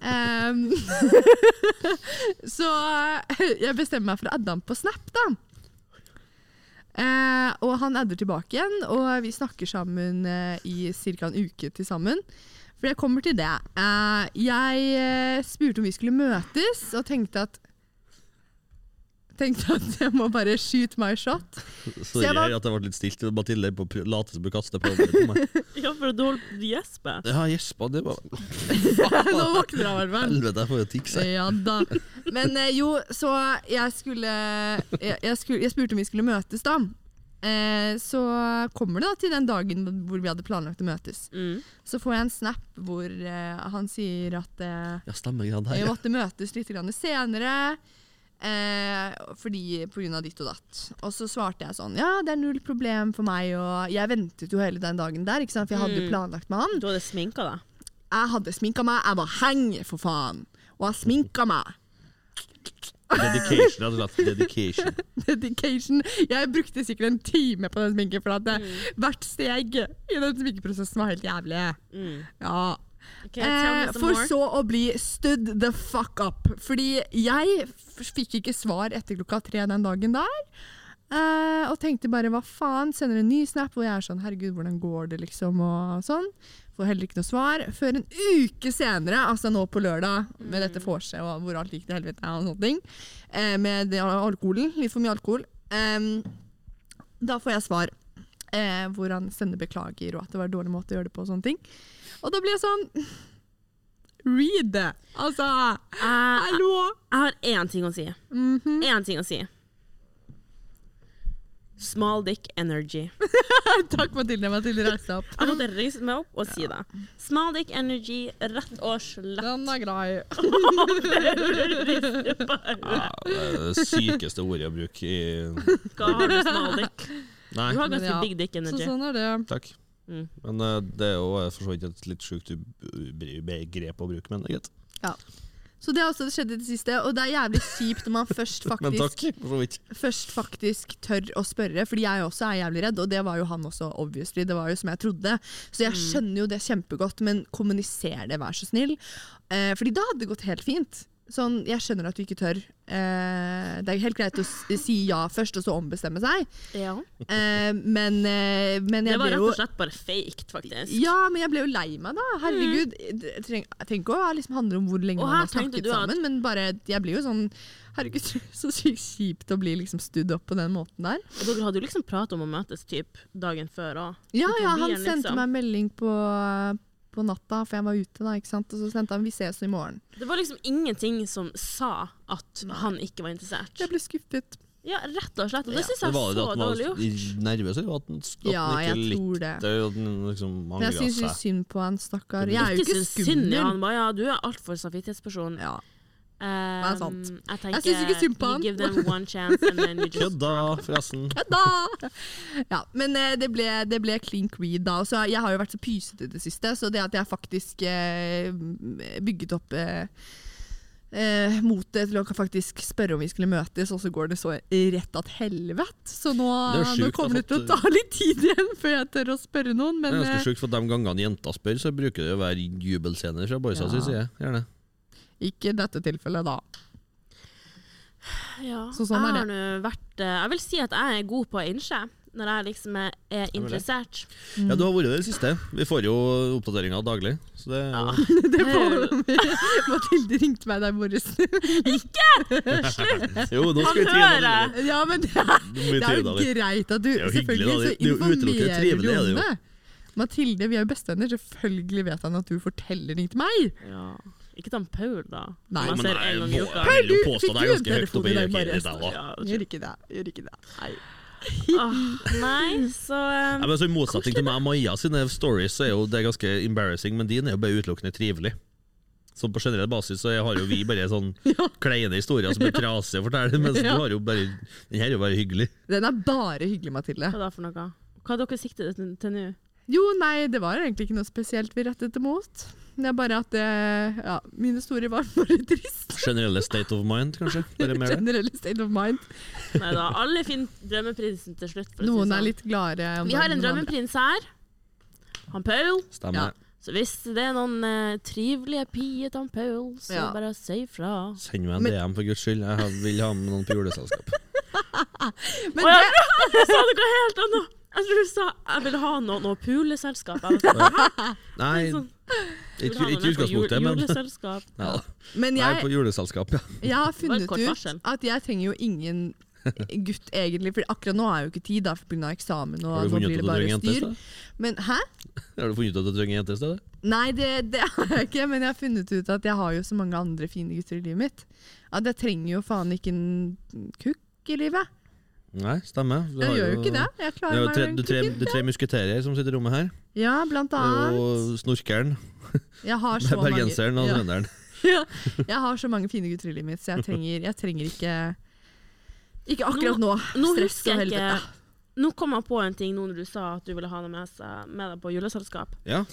Um, så jeg bestemmer meg for å adde ham på Snap, da. Eh, og han adder tilbake igjen, og vi snakker sammen eh, i ca. en uke til sammen. For jeg kommer til det. Eh, jeg spurte om vi skulle møtes, og tenkte at Tenkte at jeg må bare shoot my shot. Sorry jeg var- at det ble litt stilt. Mathilde på late som hun kaster på meg. Ja, for du holdt på å gjespe. Ja, gjespa, det var Nå våkner jeg, i hvert fall. Helvete, jeg får jo tikse. Ja da. Men eh, jo, så jeg skulle jeg, jeg skulle jeg spurte om vi skulle møtes, da. Eh, så kommer det da til den dagen hvor vi hadde planlagt å møtes. Mm. Så får jeg en snap hvor eh, han sier at eh, Ja, stemmer. Ja, der, ja. måtte møtes litt senere. Eh, fordi av ditt og datt. Og så svarte jeg sånn Ja, det er null problem for meg. Og jeg ventet jo hele den dagen der, ikke sant? for jeg hadde jo Mm. planlagt med han. Du hadde sminka deg. Jeg hadde sminka meg. Jeg var heng, for faen. Og jeg sminka meg. Dedication, hadde latt. Dedication. Dedication. Jeg brukte sikkert en time på den sminken, for at det, hvert steg i den sminkeprosessen var helt jævlig. Mm. Ja. Ok, tell me Eh, for more. så å bli stood the fuck up. Fordi jeg fikk ikke svar etter klokka tre den dagen der. Eh, og tenkte bare hva faen, sender en ny snap, hvor jeg er sånn herregud, hvordan går det, liksom, og sånn. Får heller ikke noe svar. Før en uke senere, altså nå på lørdag, med dette vorset og hvor alt gikk til helvete og sånne ting, eh, med alkoholen, litt for mye alkohol, em, da får jeg svar. Eh, hvor han sender beklager, og at det var en dårlig måte å gjøre det på. og sånne ting. Og da blir jeg sånn Read det! Altså, Jeg, hallo! jeg har én ting å si. Mhm. Én ting å si. Small dick energy. Takk, Mathilde. Mathilde reiste opp. Jeg måtte reise meg opp og si det. Small dick energy, rett og slett. Den er grei. Ja, det er det sykeste ordet jeg bruker i Hva har du small dick? Nei, Du har ganske Ja. big dick Så energy. sånn er det. takk. Mm. Men uh, det er jo eh, for så vidt et litt sjukt begrep å bruke, men det er greit. Så det har også skjedd i det siste, og det er jævlig kjipt når man først faktisk, takk, først faktisk tør å spørre, fordi jeg også er jævlig redd, og det var jo han også, obviously. Det var jo som jeg trodde. Så jeg skjønner jo det kjempegodt, men kommuniser det, vær så snill. Eh, fordi da hadde det gått helt fint. Sånn, jeg skjønner at du ikke tør. Eh, det er helt greit å si ja først, og så ombestemme seg. Ja. Eh, men, eh, men Det var rett og slett bare fake, faktisk. ja, men jeg ble jo lei meg, da. Herregud. Det treng- Jeg trenger ikke å liksom handle om hvor lenge man har snakket at- sammen, men bare, jeg blir jo sånn Herregud, så sykt kjipt å bli liksom studd opp på den måten der. Og dere hadde jo liksom pratet om å møtes typ dagen før òg. Ja, ja, han sendte liksom. meg melding på, på natta, for jeg var ute da, ikke sant. Og så sendte han 'vi ses i morgen'. Det var liksom ingenting som sa at han ikke var interessert. Jeg ble skuffet. Ja, rett og slett. Og det Ja. syns jeg var det så dårlig var gjort. nervøs, eller at han, at Ja, ikke jeg tror likte det. den liksom Men jeg syns synd på han, stakkar. Jeg er jo Ikke ikke syns synd i skummel. han, bare ja, du er altfor samvittighetsperson. Ja. Um, er sant. Jeg tenker syns ikke synd på han. give them one chance and then you just Kødda, forresten. Kødda! Ja, men eh, det ble, det ble clean creed da. Så jeg har jo vært så pysete i det siste, så det at jeg faktisk eh, bygget opp eh, eh, motet til å faktisk spørre om vi skulle møtes, og så går det så rett at helvete. Så nå, Det er nå kommer det til å ta litt tid igjen før jeg tør å spørre noen, Det er ganske eh, sjukt, for de gangene jenter spør, så bruker det å være jubelscener fra boysa Ja. si side. Gjerne. Ikke i dette tilfellet, da. Ja. Så sånn er jeg har nå vært eh, Jeg vil si at jeg er god på å innse når jeg liksom er, er interessert. Ja, du har vært det i det siste. Vi får jo oppdateringer daglig. Så det, Ja. det får Mathilde ringte meg der i morges. Jo, nå skal vi Han trine ja, men det er, det er jo greit at du Selvfølgelig så er informerer du om det. Mathilde, vi er jo bestevenner. Selvfølgelig vet han at du forteller ting til meg. Ja. Ikke ta Paul, da. Nei, Men jeg en gang i uka. jeg vil jo Du, påstå fikk det er du en ganske høyt telefon oppe i i dag morges? der, da. Ja, Gjør ikke det. Gjør ikke det. Nei. oh, nei, så Ja, um, men så I motsetning til meg og Maja sine stories, så er jo det ganske embarrassing, men din er jo bare utelukkende trivelig. Så på generell basis så har jo vi bare sånn kleine historier som er trasige å fortelle, mens Ja. du har jo bare Den her er jo bare hyggelig. Den er bare hyggelig, Mathilde. Hva da for noe? Hva dere siktet til til nå? Jo, nei, det var egentlig ikke noe spesielt vi rettet det mot. Det er bare at det, ja, min historie var bare trist. Generelle state of mind, kanskje. Bare mer det. Generell state of mind. Nei da, alle finner drømmeprinsen til slutt. For å si Noen er sånn. litt gladere. om Vi har en drømmeprins her. Han Paul. Stemmer. Så hvis det er noen uh, trivelige pier til han Paul, så Ja. bare si fra. Send meg en Men- DM, for guds skyld. Jeg vil ha med noen på juleselskap. Men Å, ja. det, Sa noe helt annet? Jeg tror du sa jeg vil ha noe, noe puleselskap. Jeg sånn, Nei, sånn, ikke i utgangspunktet, men Juleselskap. ja. men Nei, på juleselskap, ja. jeg har funnet ut varsel. at jeg trenger jo ingen gutt egentlig, for akkurat nå er jo ikke tid da, pga. eksamen. og nå blir det bare styr. Men hæ? Har du funnet ut at du trenger jente i stedet? Nei, det, det har jeg ikke, men jeg har funnet ut at jeg har jo så mange andre fine gutter i livet mitt. At jeg trenger jo faen ikke en kukk i livet. Nei, stemmer. Du Jeg gjør jo ikke det. Jeg klarer meg tre, jo du tre, du fint. tre musketerer som sitter i rommet her. Ja, blant annet. Og snorkeren, Jeg har så mange, bergenseren og ja, ja. jeg har så mange fine gutter i livet mitt, så jeg trenger, jeg trenger ikke Ikke akkurat nå. Nå Stress husker og jeg ikke helvete. Nå kom jeg på en ting nå når du sa at du ville ha det med, seg, med deg på juleselskap. Ja.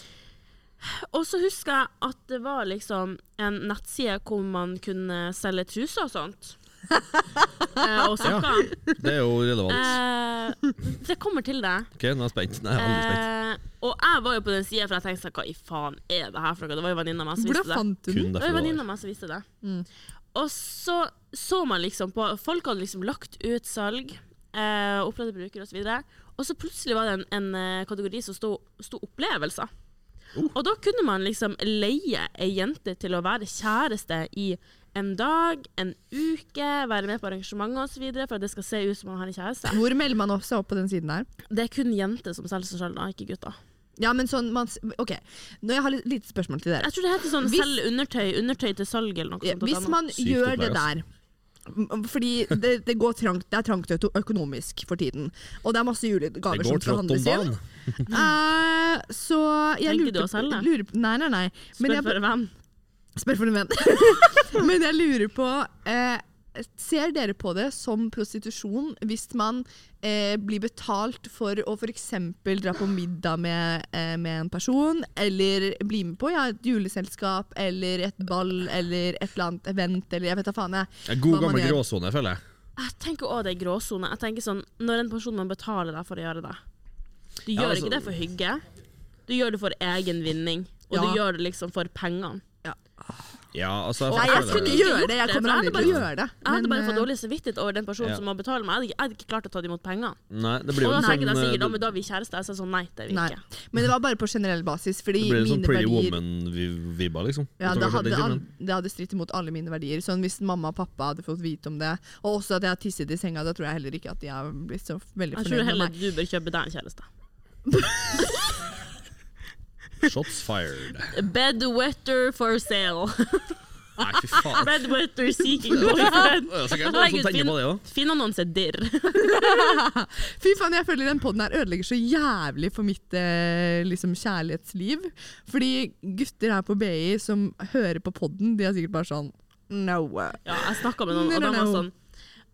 Og så husker jeg at det var liksom en nettside hvor man kunne selge truser og sånt. Eh, og sokker. Det er jo relevant. Uh, det kommer til det. Ok, nå er jeg spent. Nei, jeg er aldri spent. Uh, og jeg var jo på den sida, for jeg tenkte sånn, hva i faen er det her for noe? Det var jo venninna mi som visste det. fant du? Det var jo venninna mi som visste det. Mm. Og så så man liksom på Folk hadde liksom lagt ut salg, uh, opplevde brukere osv. Og så plutselig var det en, en eh, kategori som sto, sto opplevelser. Uh. Og da kunne man liksom leie ei jente til å være kjæreste i en dag, en uke, være med på arrangementer osv. for at det skal se ut som man har en kjæreste. Hvor melder man seg opp på den siden der? Det er kun jenter som selger seg selv, ikke gutter. Ja, men sånn, man, ok, Nå jeg har litt lite spørsmål til dere. Jeg tror det heter sånn Hvis- selge undertøy, undertøy til salg eller noe Ja, sånt. Hvis man Sykt gjør det der fordi det, det, går trangt, det er trangt økonomisk for tiden. Og det er masse julegaver som skal trått om handles inn. Eh, så jeg Tenker lurte du å selge? Lurer, nei, nei, nei. Spør jeg, for venn. Spør for en venn. Men jeg lurer på eh, Ser dere på det som prostitusjon hvis man eh, blir betalt for å f.eks. dra på middag med, eh, med en person, eller bli med på ja, et juleselskap, eller et ball, eller et eller annet event, eller jeg vet da faen jeg. En god gammel gråsone, føler jeg. Jeg tenker også det er gråsone. Jeg tenker sånn, Når en person må betale deg for å gjøre det Du Ja, gjør altså- ikke det for hygge. Du gjør det for egen vinning. Og Ja. du gjør det liksom for pengene. Ja, altså Nei, jeg jeg skulle ikke gjøre det, jeg kommer aldri til å gjøre det. Jeg hadde bare fått eh, dårlig samvittighet over den personen Ja. som må betale meg. Jeg hadde, ikke- jeg hadde ikke klart å ta imot pengene. Nei, det blir Og jo da en tenker jeg sånn sikkert eh, da, men da er vi kjærester. Jeg sa sånn nei, det er vi Nei. ikke. Men det var bare på generell basis, fordi Det blir en sånn Pretty Woman-vibba, liksom. ja, det hadde, det hadde stritt imot alle mine verdier. Sånn Hvis mamma og pappa hadde fått vite om det, og også at jeg har tisset i senga, da tror jeg heller ikke at de har blitt så veldig Jeg tror heller meg. du bør kjøpe deg en kjæreste. Shots fired. Bedwetter for sale. Nei, fy faen. Bedwetter seeking boyfriend. Det er sikkert noen som tenker på det òg. Finn annonse dirr. Fy faen, jeg føler den podden her ødelegger så jævlig for mitt eh, liksom, kjærlighetsliv. Fordi gutter her på BI som hører på podden, de er sikkert bare sånn No. Ja, jeg snakka med noen, og de var sånn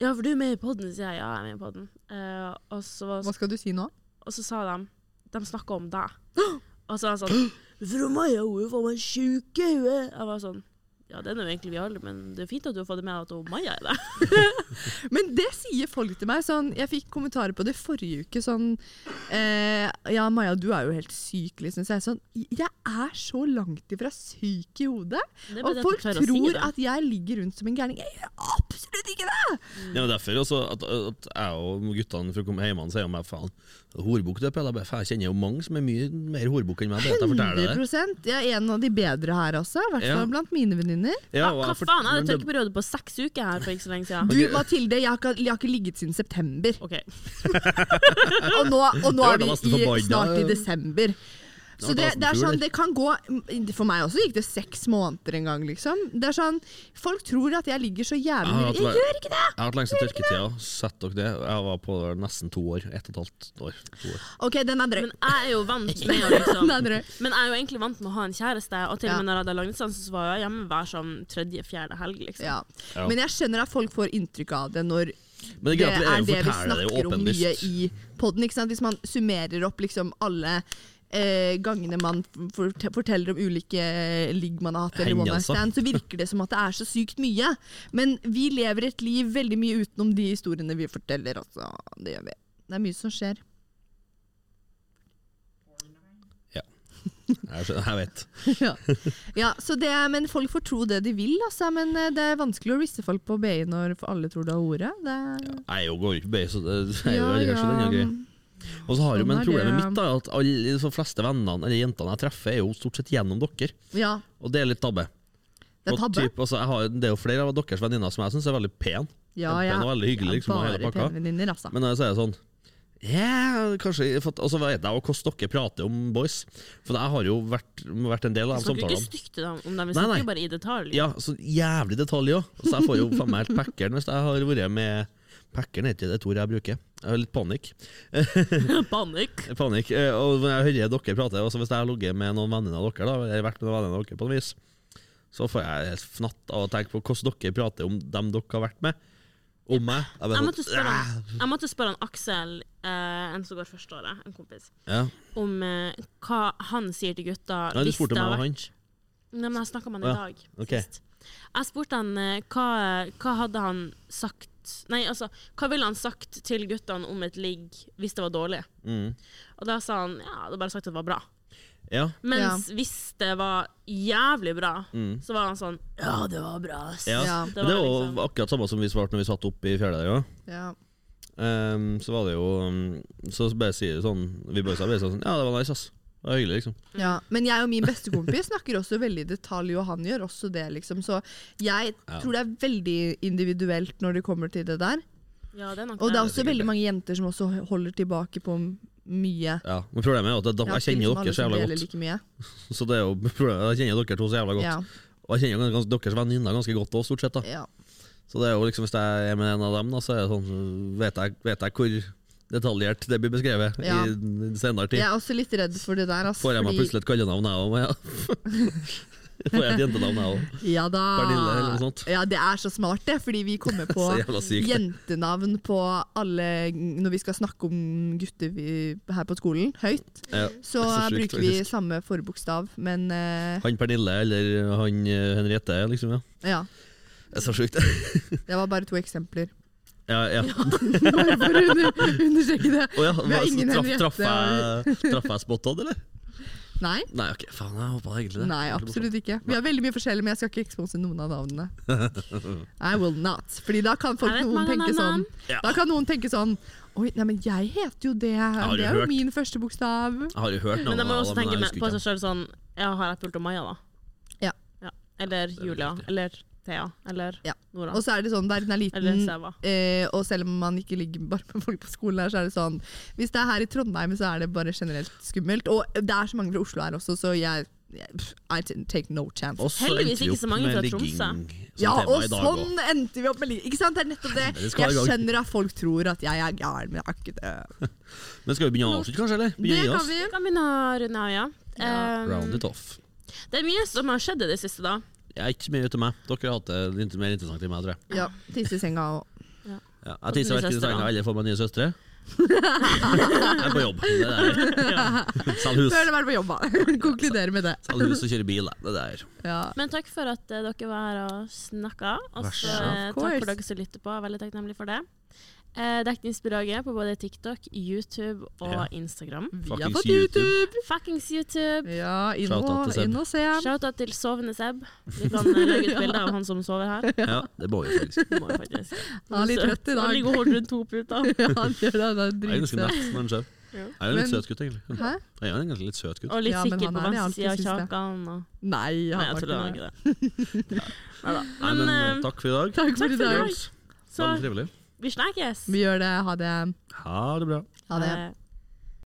Ja, for du er med i podden, sier jeg. Ja, jeg er med i podden. Uh, og, så, Hva skal du si nå? og så sa de De snakka om deg. Og så var han sånn Fra meg, hun er faen meg sjuk i huet. Jeg var sånn Ja, det er jo egentlig vi alle, men det er fint at du har fått det med at hun Maja er det. Men det sier folk til meg. Sånn, jeg fikk kommentarer på det forrige uke. Sånn eh, Ja, Maja, du er jo helt syk, liksom. Så jeg sånn Jeg er så langt ifra syk i hodet. Og folk tror si at jeg ligger rundt som en gærning. Jeg gjør absolutt ikke det! Ja, men derfor også at, at jeg og guttene for å komme hjem sier om meg faen, horebukk du er på. Jeg Jeg kjenner jo mange som er mye mer horebukk enn meg. Bare at jeg forteller det. 100% Jeg er en av de bedre her også. I hvert fall Ja. blant mine venninner. Ja, Hva, hva faen? Jeg hadde tørkeperiode på seks uker her for ikke så lenge siden. Du, Mathilde, jeg har ikke, jeg har ikke ligget siden september. OK. Og nå, og nå er vi i, snart i desember. Så det, det er sånn, det kan gå For meg også gikk det seks måneder en gang, liksom. Det er sånn, Folk tror at jeg ligger så jævlig Jeg Jeg gjør ikke det! Jeg har hatt lengste tørketida. Sett dere det? Jeg var på det nesten to år. Ett og et halvt år. To år. Ok, den er drøy. Men jeg er jo vant med å liksom. Men jeg er jo egentlig vant med å ha en kjæreste, og til og med når jeg hadde langdistanse, så var jeg hjemme hver sånn tredje-fjerde helg, liksom. Ja. Ja. Men jeg skjønner at folk får inntrykk av det når Men det det er er det vi snakker om mye i poden. Hvis man summerer opp liksom alle eh, gangene man forteller om ulike ligg man har hatt, eller one night stand, så virker det som at det er så sykt mye. Men vi lever et liv veldig mye utenom de historiene vi forteller. Altså. Det gjør vi. Det er mye som skjer. Jeg, skjønner, jeg vet. ja. ja, så det, men folk får tro det de vil, altså. Men eh, det er vanskelig å risse folk på BI når alle tror det er ordet. Det er, Jeg jo går ikke på BI, så det er jo Ja, aldri så den er grei. Og så har jo men er problemet det. mitt er at alle de fleste vennene eller jentene jeg treffer, er jo stort sett gjennom dere. ja, Og det er litt tabbe. det er tabbe. typ, altså, jeg har, det er jo flere av deres venninner som jeg syns er veldig pen. Ja, Pen ja. og veldig hyggelig, liksom, Bare penvenninner, altså. Men når jeg sier sånn ja, kanskje for, at- Og så vet jeg hvordan dere prater om boys. For jeg har jo vært, vært en del av Vi de snakker ikke stygt om dem, vi snakker nei. bare i detalj. Ja, så jævlig detalj òg. Så jeg får jo faen meg helt packeren hvis jeg har vært med Packeren er ikke et ord jeg bruker. Jeg har litt panikk. Panikk. Panikk. Eh, Og når jeg hører dere prate, også hvis jeg har ligget med noen venner av dere, da, eller vært med noen venner av dere på noen vis, så får jeg helt fnatt av å tenke på hvordan dere prater om dem dere har vært med. Om meg. Jeg Jeg sånn, måtte spørre, jeg måtte spørre han Aksel, eh, en som går førsteåret, en kompis, Ja. om eh, hva han sier til gutta Ja, du spurte meg om han. Nei, men Jeg snakka med han Ja, i dag. ok. sist. Jeg spurte han eh, hva, hva hadde han sagt Nei, altså, hva ville han sagt til guttene om et ligg hvis det var dårlig? Mm. Og da sa han ja, hadde bare sagt at det var bra. Ja. Mens hvis det var jævlig bra, Mm. så var han sånn Ja, det var bra, ass. ja. Ja. var det var jo akkurat samme som vi svarte når vi satt oppe i fjerde der. Ja. Um, så var det jo um, Så bare sier det sånn Vi bare sa bare sånn Ja, det var nice, ass. Det er hyggelig, liksom. Ja, men jeg og min bestekompis snakker også veldig i detalj, og han gjør også det. liksom. Så jeg Ja. tror det er veldig individuelt når det kommer til det der. Ja, det er nok Og det er det. også veldig mange jenter som også holder tilbake på mye. Ja, Men problemet er at jeg, jeg kjenner dere så jævla godt. Like. Så det er jo problemet, Jeg kjenner dere to så jævla godt. Ja, Og jeg kjenner jo gans- deres venninner ganske godt òg, stort sett. da ja. Så det er jo liksom hvis jeg er med en av dem, da så er det sånn vet jeg, vet jeg hvor detaljert det blir beskrevet Ja. i senere tid. Jeg er også litt redd for det der. Altså, Får jeg meg fordi- plutselig et kallenavn, jeg òg? Får jeg et jentenavn, jeg òg? Ja da. Pernille eller noe sånt. Ja, det er så smart, det, fordi vi kommer på jentenavn på alle Når vi skal snakke om gutter vi, her på skolen, høyt, Ja. så, så sykt, bruker vi faktisk. samme forbokstav, men uh... Han Pernille eller han eh, Henriette, liksom. ja ja. Det er så sjukt. Det var bare to eksempler. Ja, ja. Bare for å under, understreke det. Oh, ja, Vi har ingen Henriette, traff, jeg, traff jeg spot on, eller? Nei, Nei, ok, faen, jeg håpa egentlig det. nei, absolutt ikke. Vi har veldig mye forskjellig, men jeg skal ikke eksponse noen av navnene. I will not. Fordi da kan folk noen tenke sånn. Ja. Da kan noen tenke sånn Oi, nei, men jeg heter jo det. Det er jo min første bokstav. Jeg har jo hørt Men da må også tenke jeg på seg sjøl sånn Ja, har jeg pult om Maja, da? Ja. Eller er Julia. Eller Thea. Eller Ja. Nora. Og så er det sånn, der den er liten, eh, og selv om man ikke ligger bare med folk på skolen her, så er det sånn Hvis det er her i Trondheim, så er det bare generelt skummelt. Og det er så mange fra Oslo her også, så jeg, I take no chance. Og så Heldigvis ikke så mange fra Tromsø. Ja, og sånn også. endte vi opp med ligging. Ikke sant? Det er nettopp det. Det Jeg skjønner at folk tror at jeg er gæren, men jeg er ikke det. Men skal vi begynne å avslutte, kanskje? eller? Begynne det kan vi. Kan begynne å runde av, ja. Um, Round it off. det er mye som har skjedd i det siste, da. Jeg er ikke så mye ute med. Dere har hatt det litt mer interessant enn meg, tror jeg. Ja, Tisse i senga og Ja, jeg Og tisser verken i senga eller får meg nye søstre. jeg er på jobb. Det der. Selg hus. Så er på jobb, da. Konkluderer med det. Selg hus og kjøre bil. Det der. Ja. Men takk for at eh, dere var her og snakka. Og eh, takk for dere som lytter på. Jeg veldig takknemlig for det. Eh, Dekningsbidraget på både TikTok, YouTube og Ja. Instagram. Vi har fått YouTube! Fuckings YouTube. Ja, inn Shout out og, inn og se. Shout-out til sovende Seb. Vi kan eh, legge ut bilde av han som sover her. Ja, det må vi faktisk. Det må vi faktisk. Han er litt trøtt i dag. Han ligger og holder rundt to puter. Ja, han gjør det. Han er Jeg dritsøt. Ja. Jeg er jo litt Men- søt gutt, egentlig. Hæ? Jeg er egentlig litt søt gutt. Og litt Ja, sikker på venstre side av kjakan. Og... Nei, Nei, han jeg var tuller ikke nok det. ikke det. Nei, Men, men eh, eh, takk for i dag. Takk for Takk i for i dag. så trivelig. Vi snakkes. Vi gjør det. Ha det. Ha det bra. Ha det.